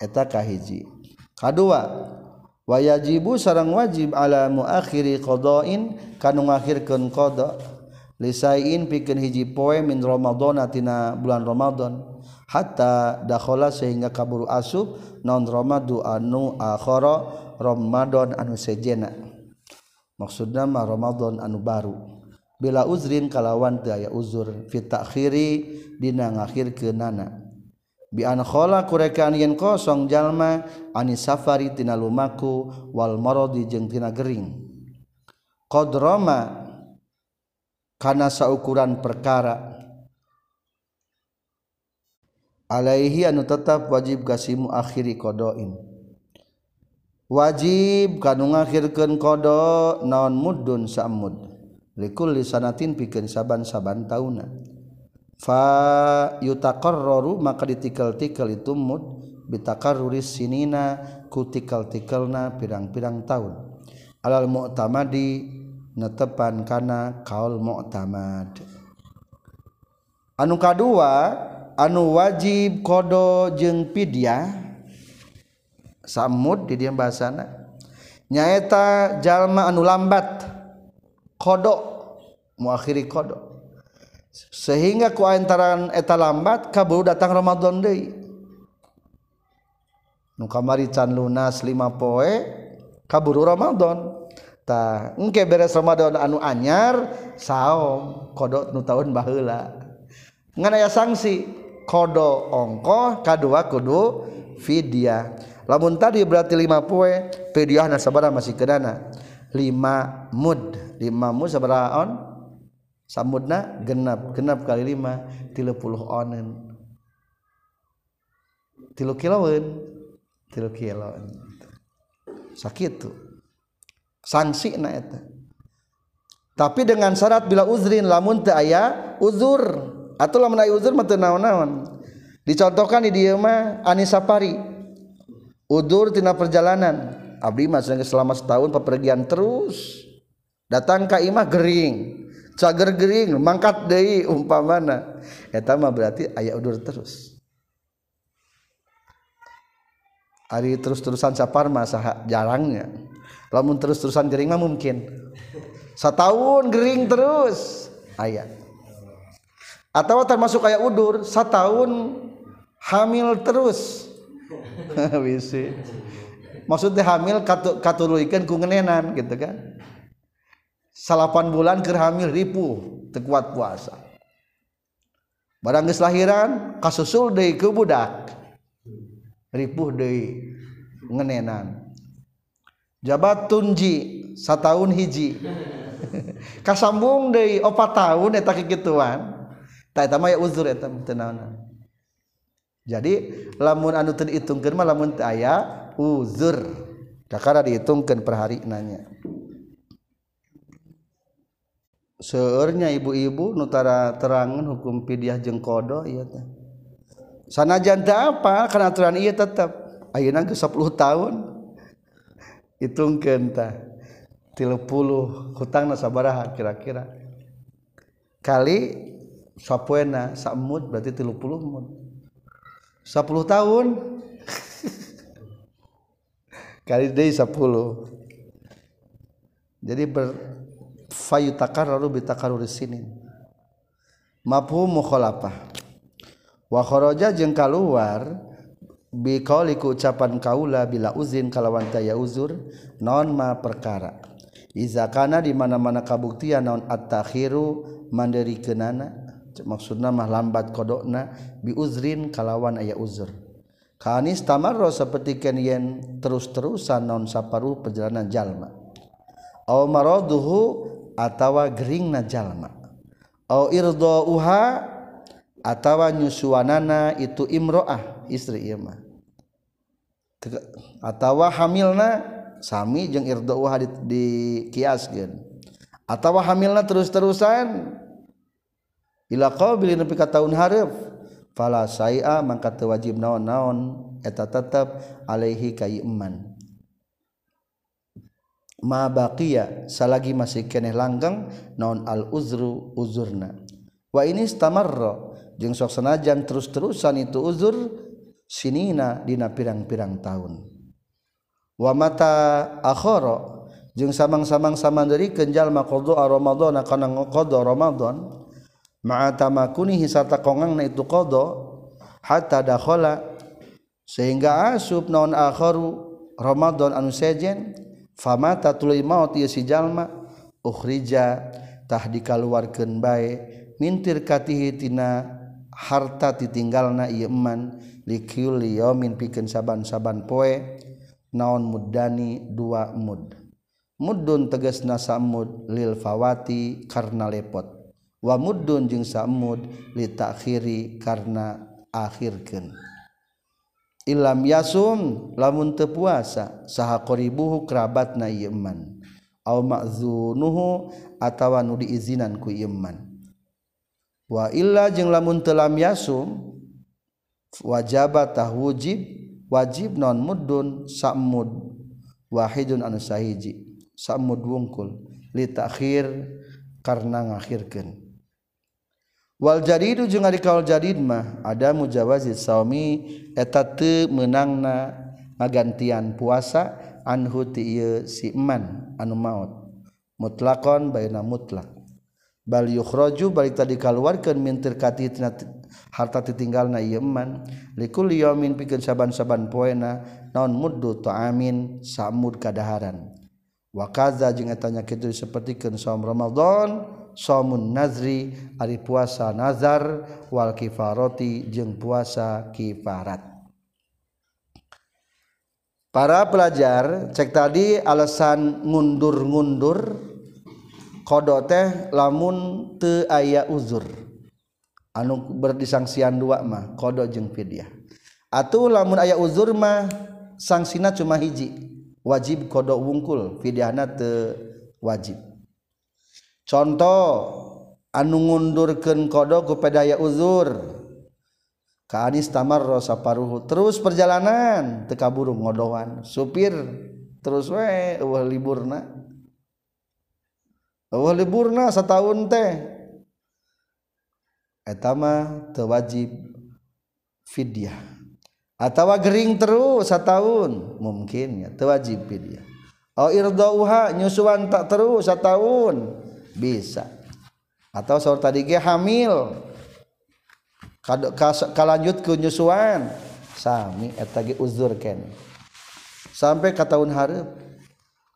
eta kahiji. Kedua wayajibu sarang wajib ala muakhiri qadain kanu ngakhirkeun qada lisain pikeun hiji poe min ramadhana tina bulan ramadan. Hatta dakhala sehingga kaburu asub non ramadu anu akhara ramadan anu sejena. Maksudna mah ramadan anu baru. Bila uzrin kalawan teu aya uzur fi ta'khiri dina ngakhirkeunana. Bikhola kurekaan yen kosong jalma Anis safari tina lumaku wal marodi jeung tina Gering. Qdromakana saukuran perkara. Alaihi anu tetap wajib gasimu akhiri kodoin. Wajib kanung ngahirkan kodo naon mudun samud. Likul lisanatin pikeun saban-saban tauna fa yutaqarraru maka ditikel-tikel itu mud bitakarruris sinina ku tikel-tikelna pirang-pirang tahun. Alal mu'tamadi netepan kana kaul mu'tamad. Anu kadua anu wajib kodo jeung pidyah samud di dia bahasana. Nyaeta jalma anu lambat kodo muakhiri kodo. sehingga kuantaran eta lambat kabur datang Ramadan deui. Nu kamari can lunas 5 poe kaburu Ramadan. Ta engke beres Ramadan anu anyar saom kodok nu tahun baheula. Ngan aya sanksi kodo ongkoh kadua kudu fidyah. Lamun tadi berarti 5 poe fidyahna sabaraha masih kedana 5 mud. 5 mud sabaraha on? Samudna genap genap kali lima tilu puluh onen. Tilu kiloan tilu kilo sakit tuh sanksi na eta. Tapi dengan syarat bila uzrin lamun teu aya uzur. Atau lamun aya uzur mah naon-naon. Dicontohkan di dieu mah anisapari udur tina perjalanan. Abdi mah selama setahun pepergian terus. Datang ka imah gering cager gering mangkat deui umpamana. Eta mah berarti aya udur terus. Ari terus-terusan sapar mah jarangnya. Lamun terus-terusan gering mah mungkin. Setahun gering terus. Aya. Atau termasuk kayak udur setahun hamil terus. *laughs* Wisi maksudnya hamil katuluikan ku ngenenan gitu kan salapan bulan keur hamil ripuh tekuat puasa. Barang geus lahiran kasusul deui ke budak. Ripuh deui ngenenan. Jabat tunji sataun hiji. *laughs* Kasambung deui opat tahun eta kikituan. Tah eta mah ya uzur eta tenana jadi lamun anu teu dihitungkeun mah lamun teu aya uzur. Kakara dihitungkeun per hari nanya. seurnya ibu-ibu nutara terangan hukum pidiah jeung kodo ieu teh. Sanajan teu apa? Kana aturan ieu tetep. Ayeuna geus 10 tahun. *laughs* Hitungkeun tah. 30 hutangna sabaraha kira-kira. Kali sapoena samud berarti 30 mud. 10 tahun. *laughs* Kali deui 10 jadi ber fayutakarraru bitakarruri sinin mafhum mukhalafah wa kharaja jeung kaluar biqauli ku ucapan kaula bila uzin kalawan taya uzur non ma perkara? Iza kana di mana-mana kabuktian non at-takhiru manderikeunana? Maksudna mah lambat kodokna bi uzrin kalawan aya uzur. Kanis tamarro seperti yen terus-terusan non saparu perjalanan jalma. Aw maraduhu atawa gering au irdoha atawa nyusuanana itu imroah istri ieu mah. Atawa hamilna sami jeung irdoha di, dikiaskan atawa hamilna terus-terusan ila qabilin nepi ka taun hareup fala saia mangka teu wajib naon-naon eta tetep alaihi ka iman. ma baqiya salagi masih keneh langgeng naon al uzru uzurna. Wa ini istamarra jeung sok sanajan terus-terusan itu uzur sinina dina pirang-pirang tahun. Wa mata akhara jeung samang-samang samanderi kenjal maqdu Ramadan kana qada Ramadan ma'a tamakuni hisata kongangna itu qada hatta dakhala sehingga asub naon akharu Ramadan anu sejen famata tuluy maut ieu si jalma ukhrija tah dikaluarkeun bae mintir katihi tina harta titinggalna ieu eman liquli yaumin pikeun saban-saban poe naon muddani dua mud. Muddun tegasna samud lil fawati karna lepot. Wa muddun jeung samud li takhiri karna akhirkeun. Ilam yasum lamun tepuasa saha qoribuhu kerabat na iman au ma'zunuhu atawa nu diizinan ku iman wa illa jeung lamun telam yasum wajabat tah wujib wajib non muddun samud wahidun anu sahiji samud wungkul li takhir karena ngakhirkeun. Wal jaridu jeung ari kaul jarid mah ada mujawazi saumi eta teu meunangna ngagantian puasa anhu ti ieu si eman anu maot. Mutlakon baina mutlak. Bal yukhraju balik tadi kaluarkeun min tirkati harta titinggalna ieu eman. Likul yaumin pikeun saban-saban poena naon muddu ta'amin samud kadaharan. Wa kaza jeung eta nya kitu sapertikeun saum ramadan somun nazri ari puasa nazar wal kifaroti jeung puasa kifarat. Para pelajar cek tadi alasan ngundur-ngundur kodok teh lamun te aya uzur. Anu berdisangsian dua mah kodok jeung fidyah. Atau lamun aya uzur mah sangsina cuma hiji. Wajib kodok wungkul fidyahna te wajib. contoh anu ngundurkan kodok kepadaya uzur. Kanis tamar rosa paruhu terus perjalanan teka burung ngodoan supir terus we eueuh liburna. Eueuh liburna sataun teh. Eta mah teu wajib fidyah. Atawa gering terus sataun. Mungkin ya teu wajib fidyah. Au irdauha nyusuan tak terus sataun. Bisa. Atau so tadi hamil. Lanjut kenyusuan uzur sampai ke tahun Harep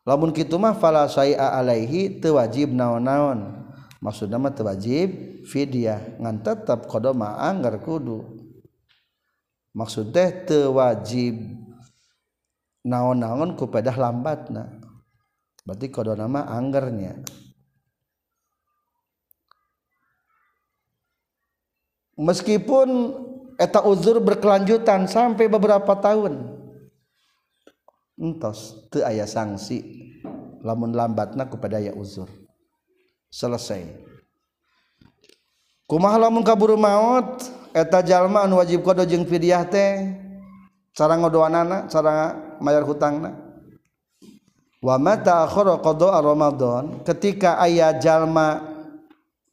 lamun kitu mah fala alaihi teu wajib naon-naon. Maksudna mah teu wajib fidyah ngan tetep qada mah anggar kudu. Maksud teh teu wajib naon-naon ku pedah lambatna. Berarti qada nama meskipun eta uzur berkelanjutan sampai beberapa tahun. Entos teu aya sanksi lamun lambatna kepada aya uzur. Selesai. Kumaha lamun kaburu maut? Eta jalma anu wajib qada jeung fidyah teh? Cara ngodoanana cara mayar hutangna? Wa mata akhara qada ramadan ketika aya jalma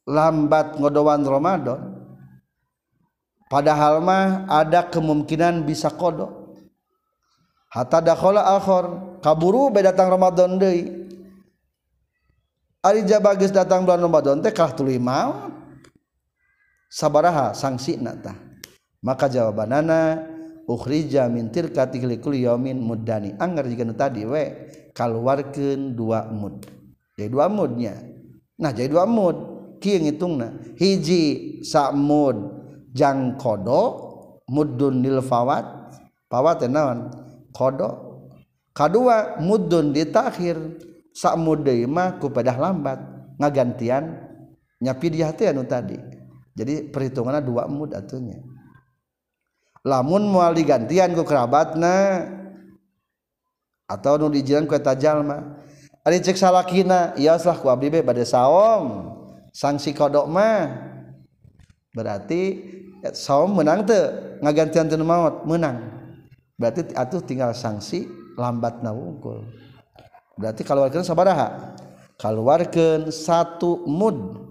lambat ngodoan ramadan padahal mah ada kemungkinan bisa kodok. Hatta dakhala akhir kaburu be datang Ramadan deui. Ari jabagis datang bulan Ramadan teh kalah tuluy maut? Sabaraha sangsina tah. Maka jawabanana ukhrija min tirkati kulli yaumin muddani. Anggar jika tadi we kaluarkeun dua mud. Jadi dua mudnya. Nah jadi dua mud. Kieu ngitungna hiji sa mud jang kodo muddun lil fawat fawat naon? Kodok kedua mudun di takhir. Sak mudai mah ku pedah lambat. Ngagantian nyapi dia teh anu tadi. Jadi perhitungannya dua mud atunya lamun moal digantian ku kerabatna atau nu dijiran ku eta jalma ari cek salakina salah ku abdi bade saom. Sanksi kodok mah. Berarti saom menang teu ngagantian teu maut menang. Berarti atuh tinggal sanksi lambat nawungkul. Berarti keluarkan sabaraha? Keluarkan satu mud.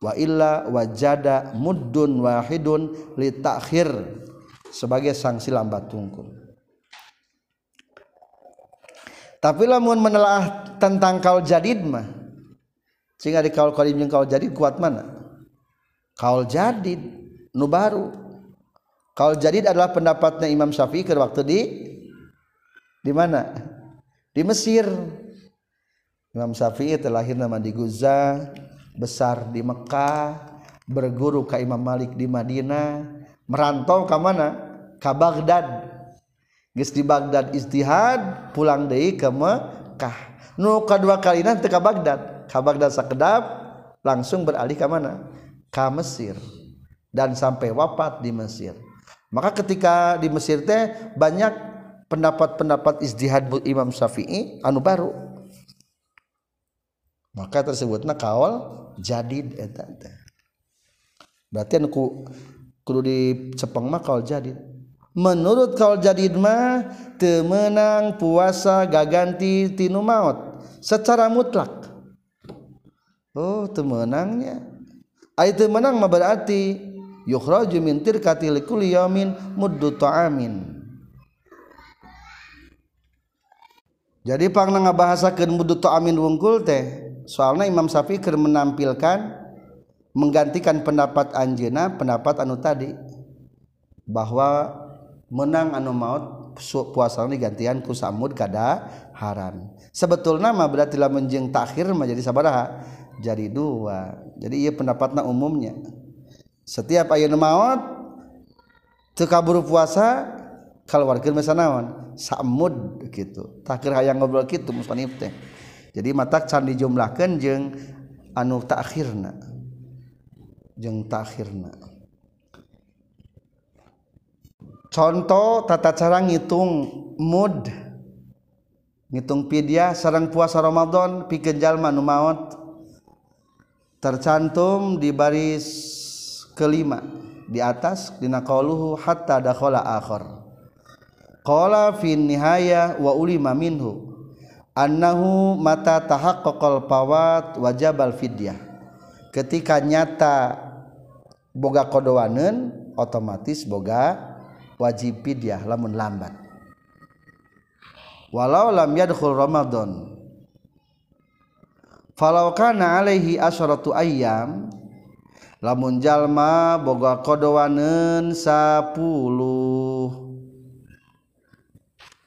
Wa illa wajada muddun wahidun li takhir. Sebagai sanksi lambat tungkul. Tapi lamun menelaah tentang kaul jadid mah. Sehingga di kaul qadim jeung kaul jadid kuat mana? Kaul jadid nu baru Kaul jadid adalah pendapatnya Imam Syafi'i ke waktu di di mana? Di Mesir. Imam Syafi'i terlahir nama di Guza, besar di Mekah, berguru ke Imam Malik di Madinah, merantau ke mana? Ke Baghdad. Geus di Baghdad istihad, pulang deui ke Mekah. Nu kedua kali nanti ke Baghdad. Ke Baghdad sakedap langsung beralih ke mana? Ke Mesir. Dan sampai wafat di Mesir. Maka ketika di Mesir teh banyak pendapat-pendapat ijtihad Imam Syafi'i anu baru. Maka tersebutnya kawal jadid eta teh berarti anu kudu dicepeng mah kawal jadid. Menurut kawal jadid mah temenang puasa gaganti tinu maut secara mutlak. Oh temenangnya ay temenang mah berarti yukhraju min tirkati likulli yaumin muddu ta'amin. Jadi pangna ngabahasakeun muddu ta'amin wungkul teh soalnya Imam Syafi'i keur menampilkan menggantikan pendapat anjeuna pendapat anu tadi bahwa menang anu maut puasa digantian ku samud kada haram. Sebetulnya mah berarti lamun jeung takhir mah jadi sabaraha jadi dua. Jadi iya pendapatnya umumnya setiap ayun maut tekaburu puasa keluarkan mesanawan samud gitu takir hayang ngobrol gitu musanif teh. Jadi mata can dijumlahkan jeng anu takhirna. Jeng takhirna. Contoh tata cara ngitung mud. Ngitung pidia sarang puasa Ramadan pikeun jalma nu maot. Tercantum di baris kelima. Di atas dina qauluhu hatta dakhala akhir qala fi nihaya wa ulima minhu annahu mata tahaqqaqal pawat wajabal fidyah. Ketika nyata boga kodowaneun otomatis boga wajib fidyah lamun lambat. Walau lam yadkhul ramadan. Falau kana alaihi asyratu ayyam lamun jalma boga kodowaneun 10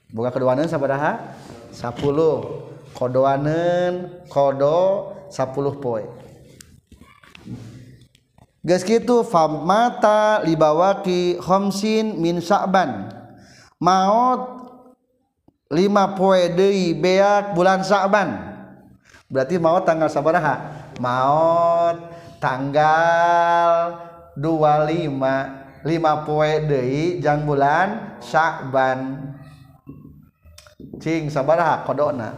boga kodowaneun sabaraha 10 kodoanen kodo 10 poe. Geus kitu famata libawaki khamsin min sa'ban. Maut lima poe deui beak bulan sa'ban. Berarti maut tanggal sabaraha maut tanggal 25 lima poe deui jang bulan sa'ban cing sabaraha kodona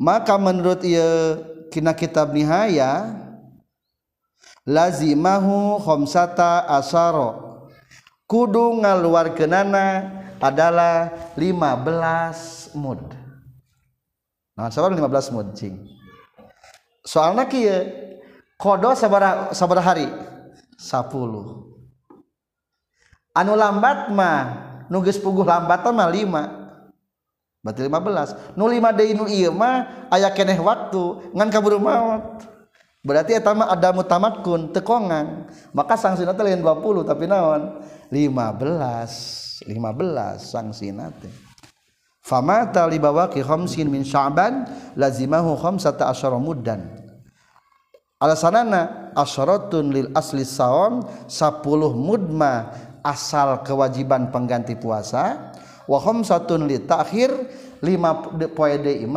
maka menurut ia kina kitab nihaya lazimahu khamsata asaro. Kudu ngaluar kenana adalah 15 mud nah, sabar 15 mudcing soalnya kia eh, kodo sabar sabar hari 10 anu lambat mah nugis puguh lambat mah 5 berarti 15 nu 5 deui nu ieu mah aya keneh waktu ngan kaburu maut. Berarti eta mah ada mutamatkun tekongan. Maka sanksina teh lain 20 tapi naon? 15 15 sanksina teh. Famata li bawaqi khamsin min sya'ban lazimahu khamsata asyara muddan. Alasanana asyaratun lil asli saum 10 mudma asal kewajiban pengganti puasa wa khamsatun li ta'khir lima poe deui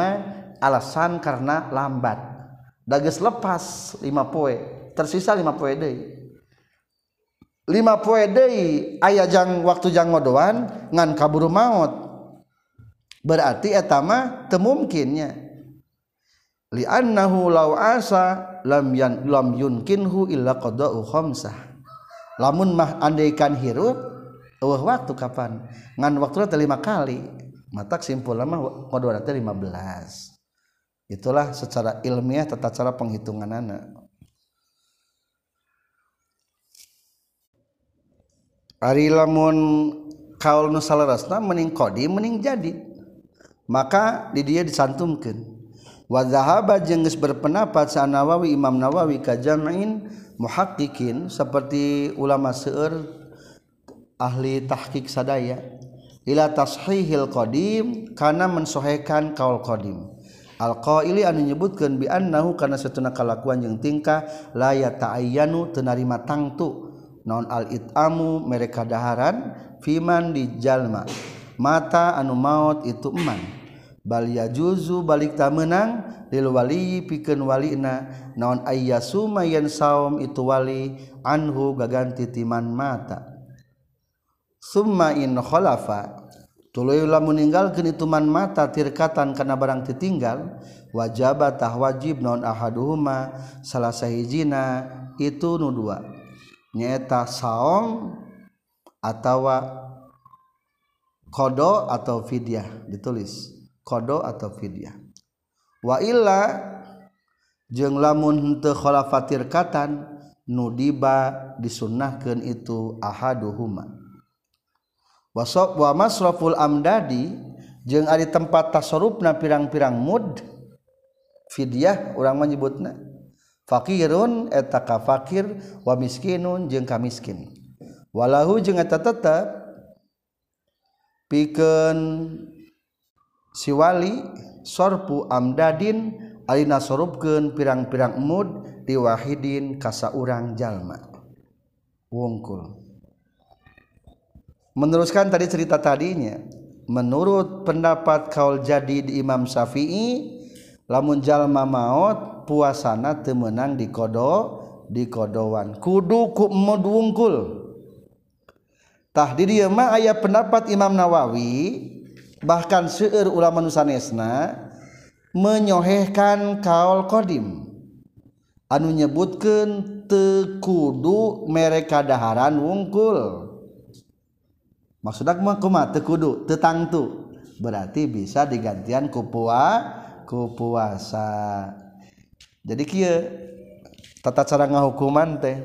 alasan karena lambat. Da geus lepas lima poe tersisa lima poe deui lima poe deui aya jang waktu jang ngodoan ngan kaburu maut berarti eta mah teu mungkinnya li annahu law asa lam yan lam yunkinhu illa qada'u khamsah. Lamun mah andaikan hirup eueuh waktu kapan? Ngan waktu lima kali. Mata simpul lama kodwana teh 15 itulah secara ilmiah tata cara penghitungan anak Ari lamun kaul nu salarasna mending kodi mending jadi maka di dia disantumkan. Wa zahaba jeung berpendapat sa Nawawi Imam Nawawi ka jam'in muhaqqiqin seperti ulama seueur ahli tahqiq sadaya ila tashihil qadim kana mensohekan kaul qadim. Alqaili anu nyebutkeun bi annahu kana satuna kalakuan jeung tingkah la yata'ayyanu teu narima tangtu. Naon al itamu mereka daharan fiman di jalma. Mata anu maut itu eman bal yajuzu balik ta menang lil wali pikeun walina. Naon ayyasuma yen saum itu wali anhu gaganti timan mata. Summa in khalafa tuluy lamun ninggalkeun itu man mata tirkatan kana barang ditinggal wajib tah wajib naon ahaduhuma salah sahijina itu nu dua. Nyaeta saum atawa kodo atau fidyah ditulis kodo atau fidyah. Waila jeng lamun kholafatirkatan nudiba disunnahkan itu ahaduhuma. Wasok wa masraful amdadi jeung ari tempat tasorupna pirang-pirang mud fidyah urang menyebutna fakirun etaka fakir wa miskinun jeung ka miskin. Walahu jeung eta tetep pikeun siwali sorpu amdadin alina sorupkeun pirang-pirang mud di wahidin kasa urang jalma. Wungkul. Meneruskan tadi cerita tadinya menurut pendapat kaul jadi di Imam Syafi'i lamun jalma maut puasana temenang di kodo di kodowan kudu ku mud wungkul. Tah di dieu mah aya pendapat Imam Nawawi bahkan seueur ulama nusanesna menyohehkan kaul qadim. Anu nyebutkeun teu kudu mereka daharan wungkul. Maksudnya mah kuma teu tangtu. Berarti bisa digantian ku kupua kupuasa jadi kia tata cara ngahukuman teh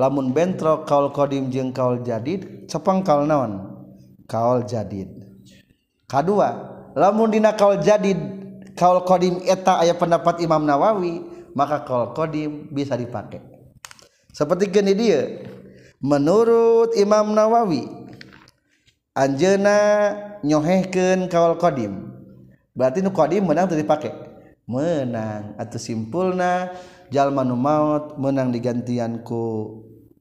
lamun bentrok kaul kodim jeng kaul jadid cepeng kaul naon? Kaul jadid. kedua lamundina kaul jadid kaul kodim eta ayat pendapat Imam Nawawi maka kaul kodim bisa dipakai seperti gini dia. Menurut Imam Nawawi Anjena nyohehkan kaul kodim. Berarti nu kodim menang tadi pakai menang atau simpulna jalma nu maut menang digantian ku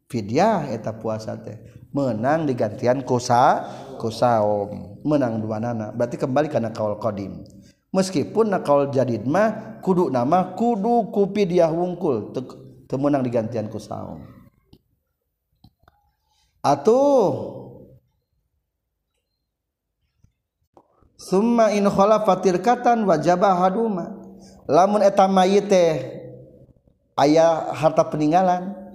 fidyah eta puasa teh. menang digantian kusa kusaom menang dua nana berarti kembali karena kaul kodim meskipun nakaul jadid mah kudu nama kudu kupi dia wungkul. Temenang digantian kusaom atuh. Summa in khalafatil katan wajabah haduma. Lamun eta mayit teh aya harta peninggalan.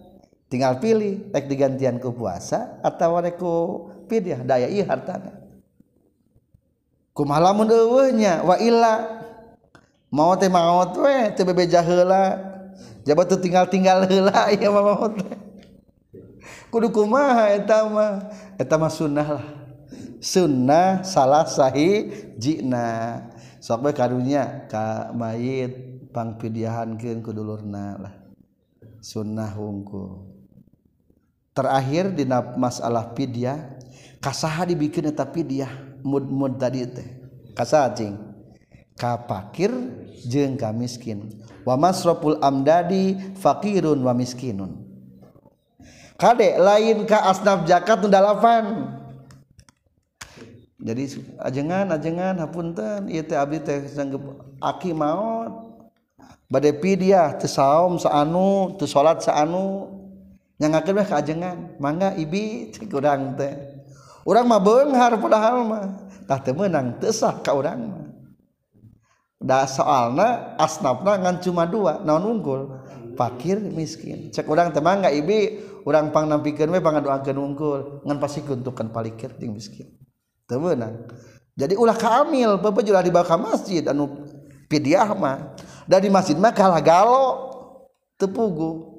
Tinggal pilih rek digantian ku puasa atau rek ku pidyah daya ieu hartana. Kumaha lamun eueuhnya wa illa mau teh maot we teu bebeja heula. Jabat teu tinggal-tinggal heula *laughs* ieu mah teh. Kudu kumaha eta mah? Eta mah sunnah lah. sunnah salah sahhi jina sok karunya Ka mayitpangpidiahan ke kedulurna lah sunnah hungku terakhir di masalah pidia kasaha dibikin tapi dia mood tadi kas kapakir jengka miskin wamasropul amdadi fakirun wa miskinun. Kadek lain Ka asnaf jakat undalavan jadi ajengan ajengan hapunten. Ieu teh abdi teh sanggup aki maot. Bade pidiah teu saum saanu teu salat saanu yang akan mah mangga ibi cek urang teh. Urang mah beunghar padahal mah. Tah teu meunang teu sah ka urang mah. Da soalna asnafna ngan cuma dua naon unggul? Fakir miskin. Cek urang teh mangga ibi urang pang nampikeun we pangadoakeun unggul. Ngan pasti kuntukan palikir ting miskin. Teu meunang. Jadi ulah kamil pepejuh di dibawa masjid anu pidiah mah. Da di masjid mah kalah galo tepugu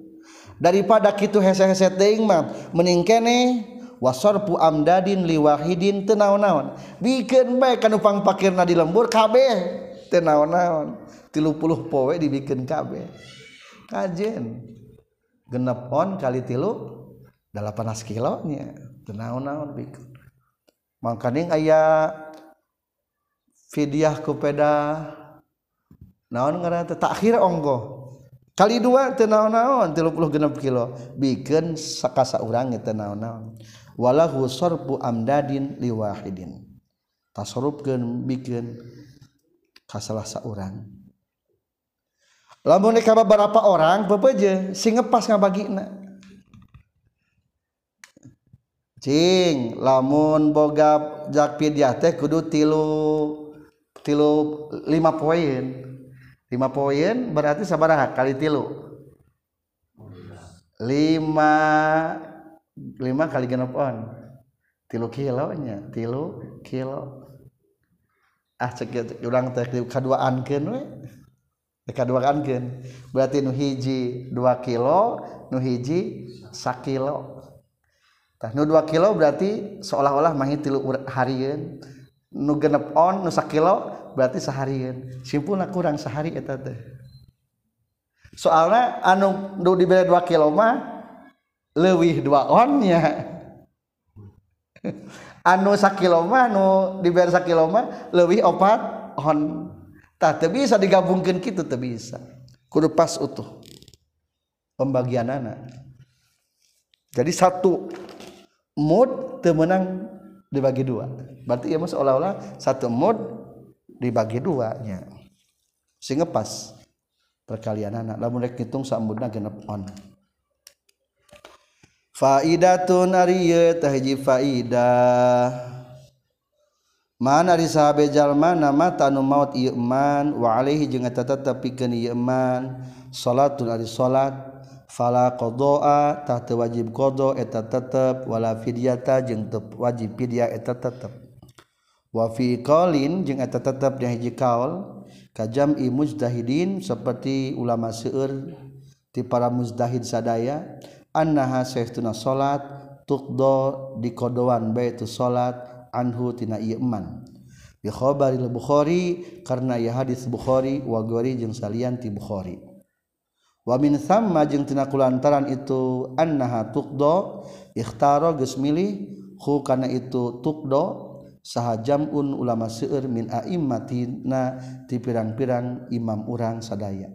daripada kitu hese-hese teuing mah mending kene wasarfu amdadin liwahidin teu naon-naon. Bikeun bae kanu upang pakirna di lembur kabeh teu naon-naon. 30 poe dibikeun kabeh. Kajen genep on kali tilu 18 kilonya teu naon-naon bikeun mangkaning aya fidyah ku peda naon ngaran takhir onggoh. kali dua tenaon-naon tilu puluh kilo. Bikin sakasa urangnya tenaon-naon walahu sorbu amdadin liwahidin. Tasarupkan bikin kasalah saurang lamun nikah beberapa orang pepeje sing ngepas ngabagina cing lamun boga jakpid teh kudu tilu tilu lima poin. 5 poin berarti sabaraha kali tilu. 5 5 kali genep on tilu kilonya tilu kilo. Ah cek urang teh kaduaan keun we. Kaduaan keun. Berarti nu hiji 2 kilo nu hiji sakilo. Tah nu 2 kilo berarti seolah-olah mangi tilu harieun nu genep on nu kilo berarti seharian simpulna kurang sehari eta teh. Soalnya anu nu dibeli 2 kilo mah leuwih 2 on onnya *laughs* anu sakilo mah nu dibeli sakilo mah leuwih opat on. Tah teu bisa digabungkeun kitu teu bisa. Kudu pas utuh pembagianana. Jadi satu mood teu menang dibagi dua. Berarti ya mas seolah-olah satu mod dibagi duanya. Sehingga pas perkalian anak. Lamun rek hitung sambutna genep on. Faidatun ariye tahji faidah mana di sahabat jalma nama tanu maut iman wa alaihi jeung eta tetep pikeun iman salatun ari salat fala qdoa tah wajib qdo eta tetep. Wala fidyata jeung tep wajib fidya eta tetep. Wa fi qalin jeung eta tetep nya hiji kaul kajam i mujtahidin seperti ulama seueur ti para mujtahid sadaya annaha sayyiduna salat tuqdo dikodoan bae tu salat anhu tina ieu iman bi khabaril bukhari karena ya hadis bukhari wa gori jeung salian ti bukhari. wamin sama jeung tina kulantaran itu annaha tuqdo ikhtaro geus milih hu kana itu tuqdo sahajamun ulama seueur min a'immatina ti pirang-pirang imam urang sadaya.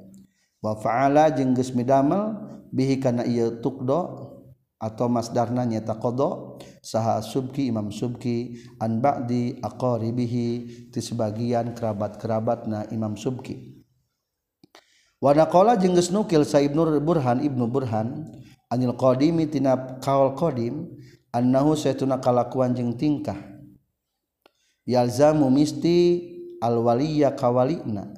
Wa fa'ala jeung geus midamel bihi kana ieu tuqdo atau masdarna nyata qada saha subki imam subki an ba'di aqaribihi ti sebagian kerabat-kerabatna imam subki. Wanakola jengges nukil sa Ibnu Burhan Ibnu Burhan Anil Qdimi tina kaol Qdim annahu saytuna kalakuan jeung tingkah. Yalzamu misti alwaliya kawalina.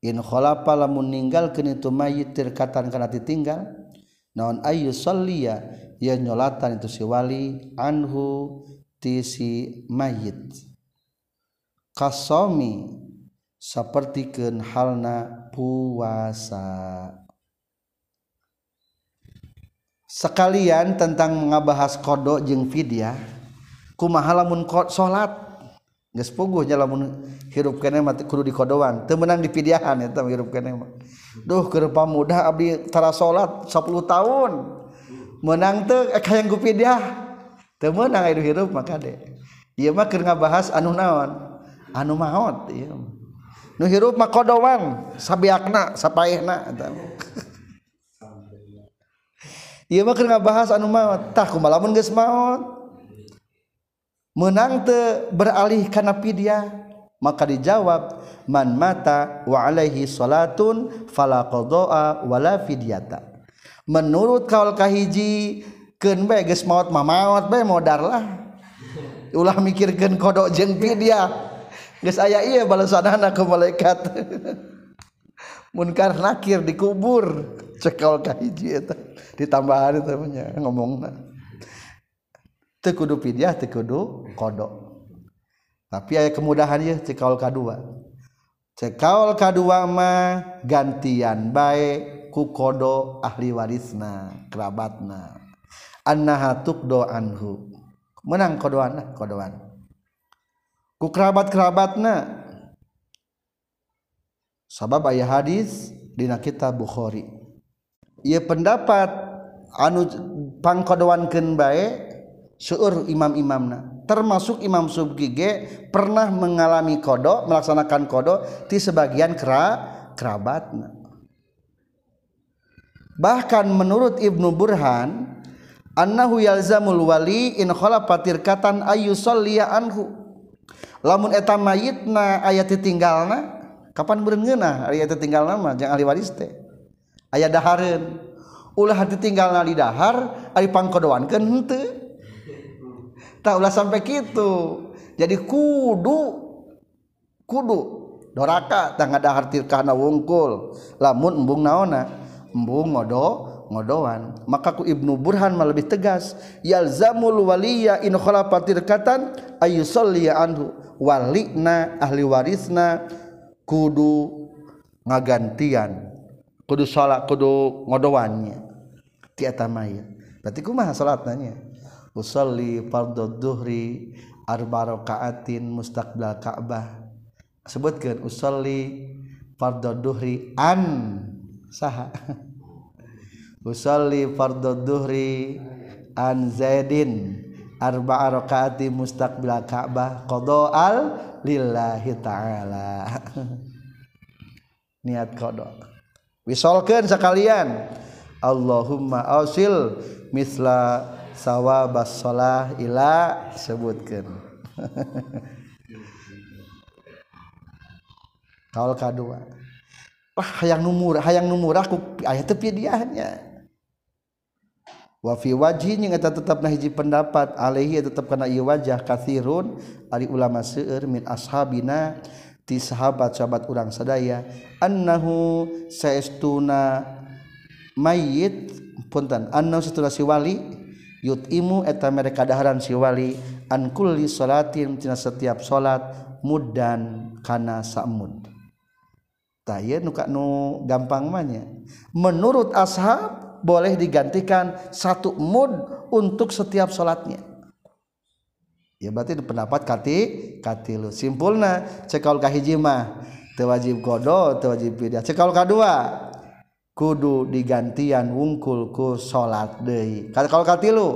In khalafa lamun ninggalkeun itu mayit tirkatan kana ditinggal naon ayu salliya ya nyolatan itu si wali anhu ti si mayit. Kasomi sapertikeun halna puasa. Sekalian tentang mengabahas kodok jeung fidyah kumaha lamun salat geus puguh nya lamun hirup kene mati kudu di kodoan teu meunang di fidyahan eta hirup kene mah. Duh keur pamuda abdi tara salat 10 tahun. Menang teu hayang eh, ku fidyah? Teu meunang hirup maka de. Ieu mah keur ngabahas anu naon? Anu maot ieu mah. nuhirup mah kodowan sabiakna sapaehna *laughs* ieu mah keur ngabahas anu maot tah kumaha lamun geus maot? Menang te beralih kana pidya maka dijawab man mata wa alaihi salatun fala qada'a wala fidyata. Menurut kaul kahiji keun bae geus maot mah maot bae modar lah. Ulah mikirkeun kodok jeung pidya Geus aya iya balesanana ke malaikat. *laughs* Munkar nakir dikubur cekal kahiji itu Ditambahan itu punya ngomongna. Teu kudu fidyah. Tapi ayah kemudahan ya cekal kadua. Cekal kadua mah gantian baik ku kodo ahli warisna, kerabatna. Anahatuk do anhu. Menang kodoan, kodoan ku kerabat kerabatna sabab ayah hadis dina kitab Bukhari. Ia pendapat anu pangkodoan ken bae seueur imam-imamna termasuk Imam Subki ge pernah mengalami kodok melaksanakan kodok di sebagian kera kerabatna. Bahkan menurut Ibnu Burhan annahu yalzamul wali in khala patirkatan ayu salliya anhu lamun eta mayitna aya tinggalna kapan beureun ngeunah? Aya tinggalna mah jeung ahli waris teh. Aya dahareun. Ulah ditinggalna di dahar ari pangkodoankeun henteu. Tak ulah sampai kitu. Jadi kudu kudu. Doraka tangga dahar tirkana wungkul. Lamun embung naona embung ngodo ngodoan. Maka ku Ibnu Burhan malah lebih tegas yalzamul waliya in khalafa tirkatan ayusalli anhu. Walina ahli warisna kudu ngagantian kudu salat kudu ngodowannya ti eta mayit berarti kumaha salatna usolli fardhu dhuhri arba rakaatin mustaqbil Ka'bah. Sebutkeun usolli fardhu dhuhri an. Saha *laughs* usalli fardhu dhuhri an zaidin. Arba'a rakaati mustaqbil ka'bah qada'al lillahi ta'ala. *laughs* Niat qada. Wisolkeun sekalian Allahumma ausil misla sawabas shalah ila sebutkeun. *laughs* Kaul kadua wah hayang numur hayang numur aku aya tepi diahnya wa fi wajhi jeung eta tetepna hiji pendapat. Alaihi tetep kana ieu wajah kathirun ari ulama seueur min ashabina ti sahabat-sahabat urang sadaya annahu saestuna mayit punten annahu saestuna si wali yutimu eta mereka daharan si wali an kulli salatin tina setiap salat muddan kana samud. Tah nu nu gampang manya menurut ashab boleh digantikan satu mud untuk setiap sholatnya. Ya berarti pendapat kati katilu simpulna cekal kahijimah tewajib kodo tewajib pidah cekal kedua kudu digantian wungkul ku deh kalau katilu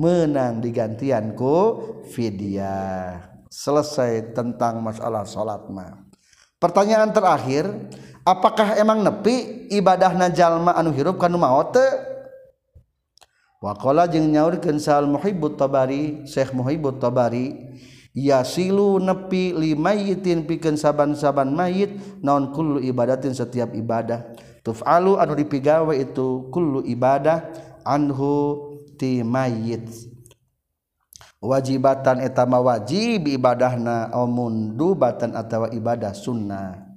menang digantian ku fidyah. Selesai tentang masalah sholat mah. Pertanyaan terakhir Apakah emang nepi ibadah najallma anu hirup kan maute wakola jeung nyaurkeun sal muhibbut tabari Syekh muhibbut tabari yasilu nepi limayitin pikeun saban-saban mayit naon kullu ibadatin setiap ibadah. Tuf'alu anu dipigawe itu kullu ibadah anhu ti mayit. Wajibatan etama wajib ibadahna omundu batan atawa ibadah sunnah.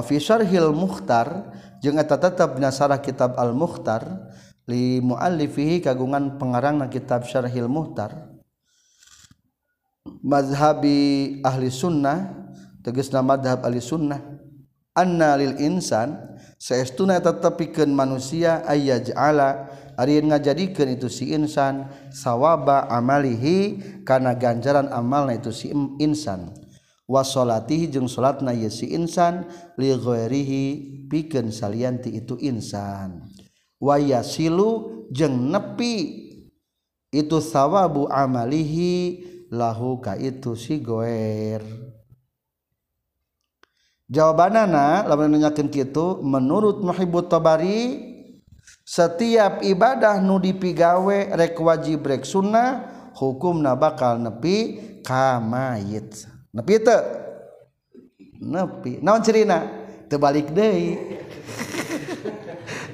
Fi syarhil mukhtar jeung eta tetep dina kitab al mukhtar li muallifihi kagungan pengarang na kitab syarhil muhtar mazhabi ahli sunnah tegasna madhab ahli sunnah anna lil insan saestuna tetepikeun manusia ayyaj'ala ari ngajadikeun itu si insan sawaba amalihi kana ganjaran amalna itu si insan wasolatihi jeung salat na si insan ligoirihi piken salianti itu insan. Waya silu jeng nepi. Itu sawabu amalihi lahu ka itu si goer. Jawabanana lamun nanyakeun kitu menurut Muhibbut Tabari setiap ibadah nu dipigawe rek wajib rek sunnah hukumna bakal nepi ka mayit. nepi itu nepi. Naon cerina? Terbalik deh *laughs*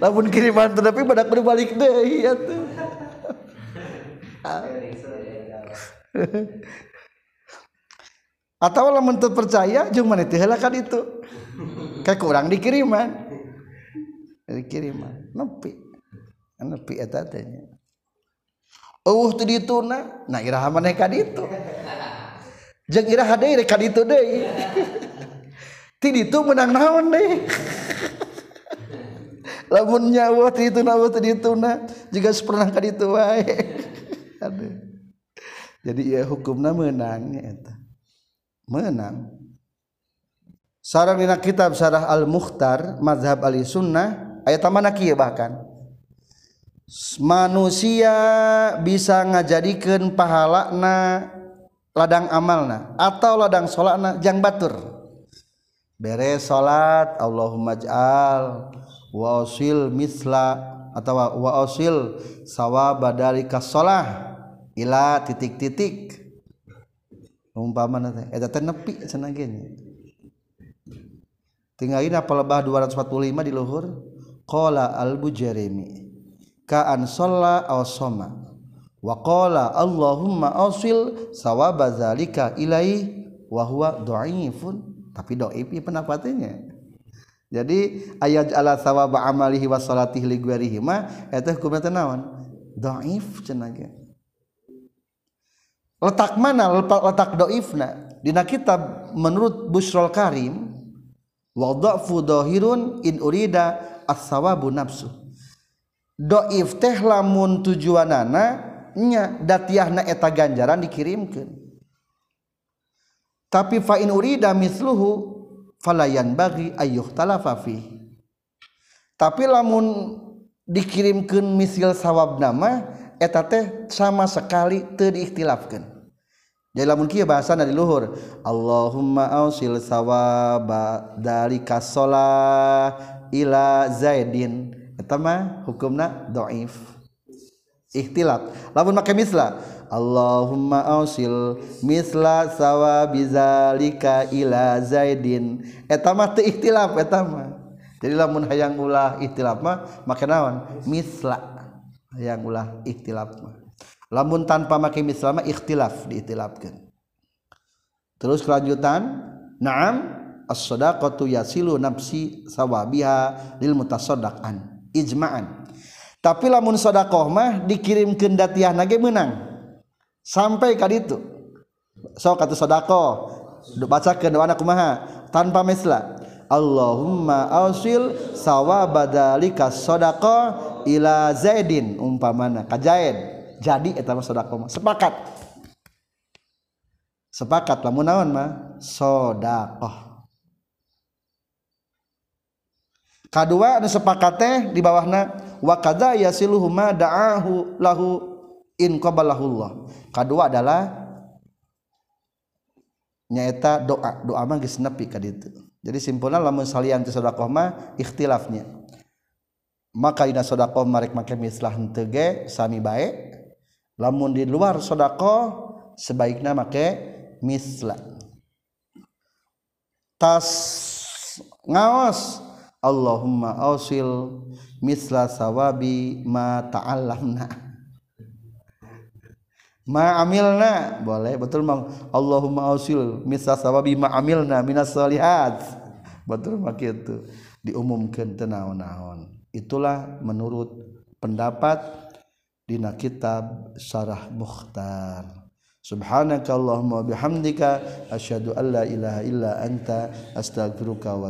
lamun kiriman tapi badak berbalik deh ya tuh *laughs* atau lamun terpercaya jeung mana teh kan itu? Kayak kurang dikiriman. Dikiriman. Nepi. Nepi eta teh eueuh teu dituna na iraha maneh ka ditu jeung iraha deui rek kaditu deui ti ditu menang naon deui *laughs* lamun nyawa ti ditu nawa ti ditu na. Jiga pernah kaditu wae. *laughs* Aduh. Jadi ieu hukumna meunang eta. Menang. Sarang dina kitab sarah al mukhtar mazhab ali sunnah ayat mana kieu bahkan? Manusia bisa ngajadikan pahalana ladang amalna atau ladang salatna jang batur. Beres salat Allahumma ja'al wa usil misla atau wa usil sawaba dalika shalah ila titik-titik. Umpamana teh eta teh nepi cenah ge tinggalin apa lebah 245 di luhur? Qala al-bujarimi ka an shalla aw soma waqala Allahumma asil sawaba zalika ilai wa huwa dhaifun tapi dhaif pendapatnya. Jadi ayat ala sawaba amalihi wa salatihi li ghairihi ma eta hukumna naon? Dhaif cenah letak mana? Letak, dhaifna dina kitab menurut Busrul Karim wa dha'fu dhahirun in urida as-sawabu nafsu. Dhaif teh lamun tujuanana nya datiahna eta ganjaran dikirimkan tapi fa in urida misluhu falayan bagi ayuh talafafi tapi lamun dikirimkan misil sawab nama eta teh sama sekali teu diikhtilafkeun. Jadi lamun kieu bahasana di luhur Allahumma ausil sawaba dari kasola ila zaidin. Eta mah hukumna dhaif ikhtilaf lamun make misla Allahumma ausil misla sawa bizalika ila zaidin. Eta mah teu ikhtilaf eta mah. Jadi lamun hayang ulah ikhtilaf mah make naon? Misla. Hayang ulah ikhtilaf mah. Lamun tanpa make misla mah ikhtilaf diikhtilafkeun terus kelanjutan na'am as-sadaqatu yasilu nafsi sawabiha lil mutasaddaqan. Ijma'an tapi lamun sodakoh mah dikirim ke datiah nage menang sampai kali itu so kata sodako baca ke doa kumaha tanpa mesla. Allahumma ausil sawabadalika sodako ila zaidin. Umpamana kajaid jadi eta mah sodako mah. Sepakat. Sepakat lamun naon mah? Sodakoh kedua anu sepakat teh di bawahna wa kadza yasiluhu ma da'ahu lahu in qabalahullah. Kedua adalah nyaeta doa. Doa mah geus nepi ka ditu. Jadi simpulna lamun salian teh sedekah mah ikhtilafnya. Maka ina sedekah marek make mislah henteu ge sami bae. Lamun di luar sedekah sebaiknya make mislah. Tas ngaos Allahumma ausil misla sawabi ma ta'allamna. Ma amilna. Boleh betul mang Allahumma ausil misla sawabi ma amilna minas salihat. Betul mak itu. Diumumkan tenaon-naon itulah menurut pendapat dina kitab Syarah Mukhtar. Subhanaka Allahumma bihamdika asyhadu an la ilaha illa anta astaghfiruka wa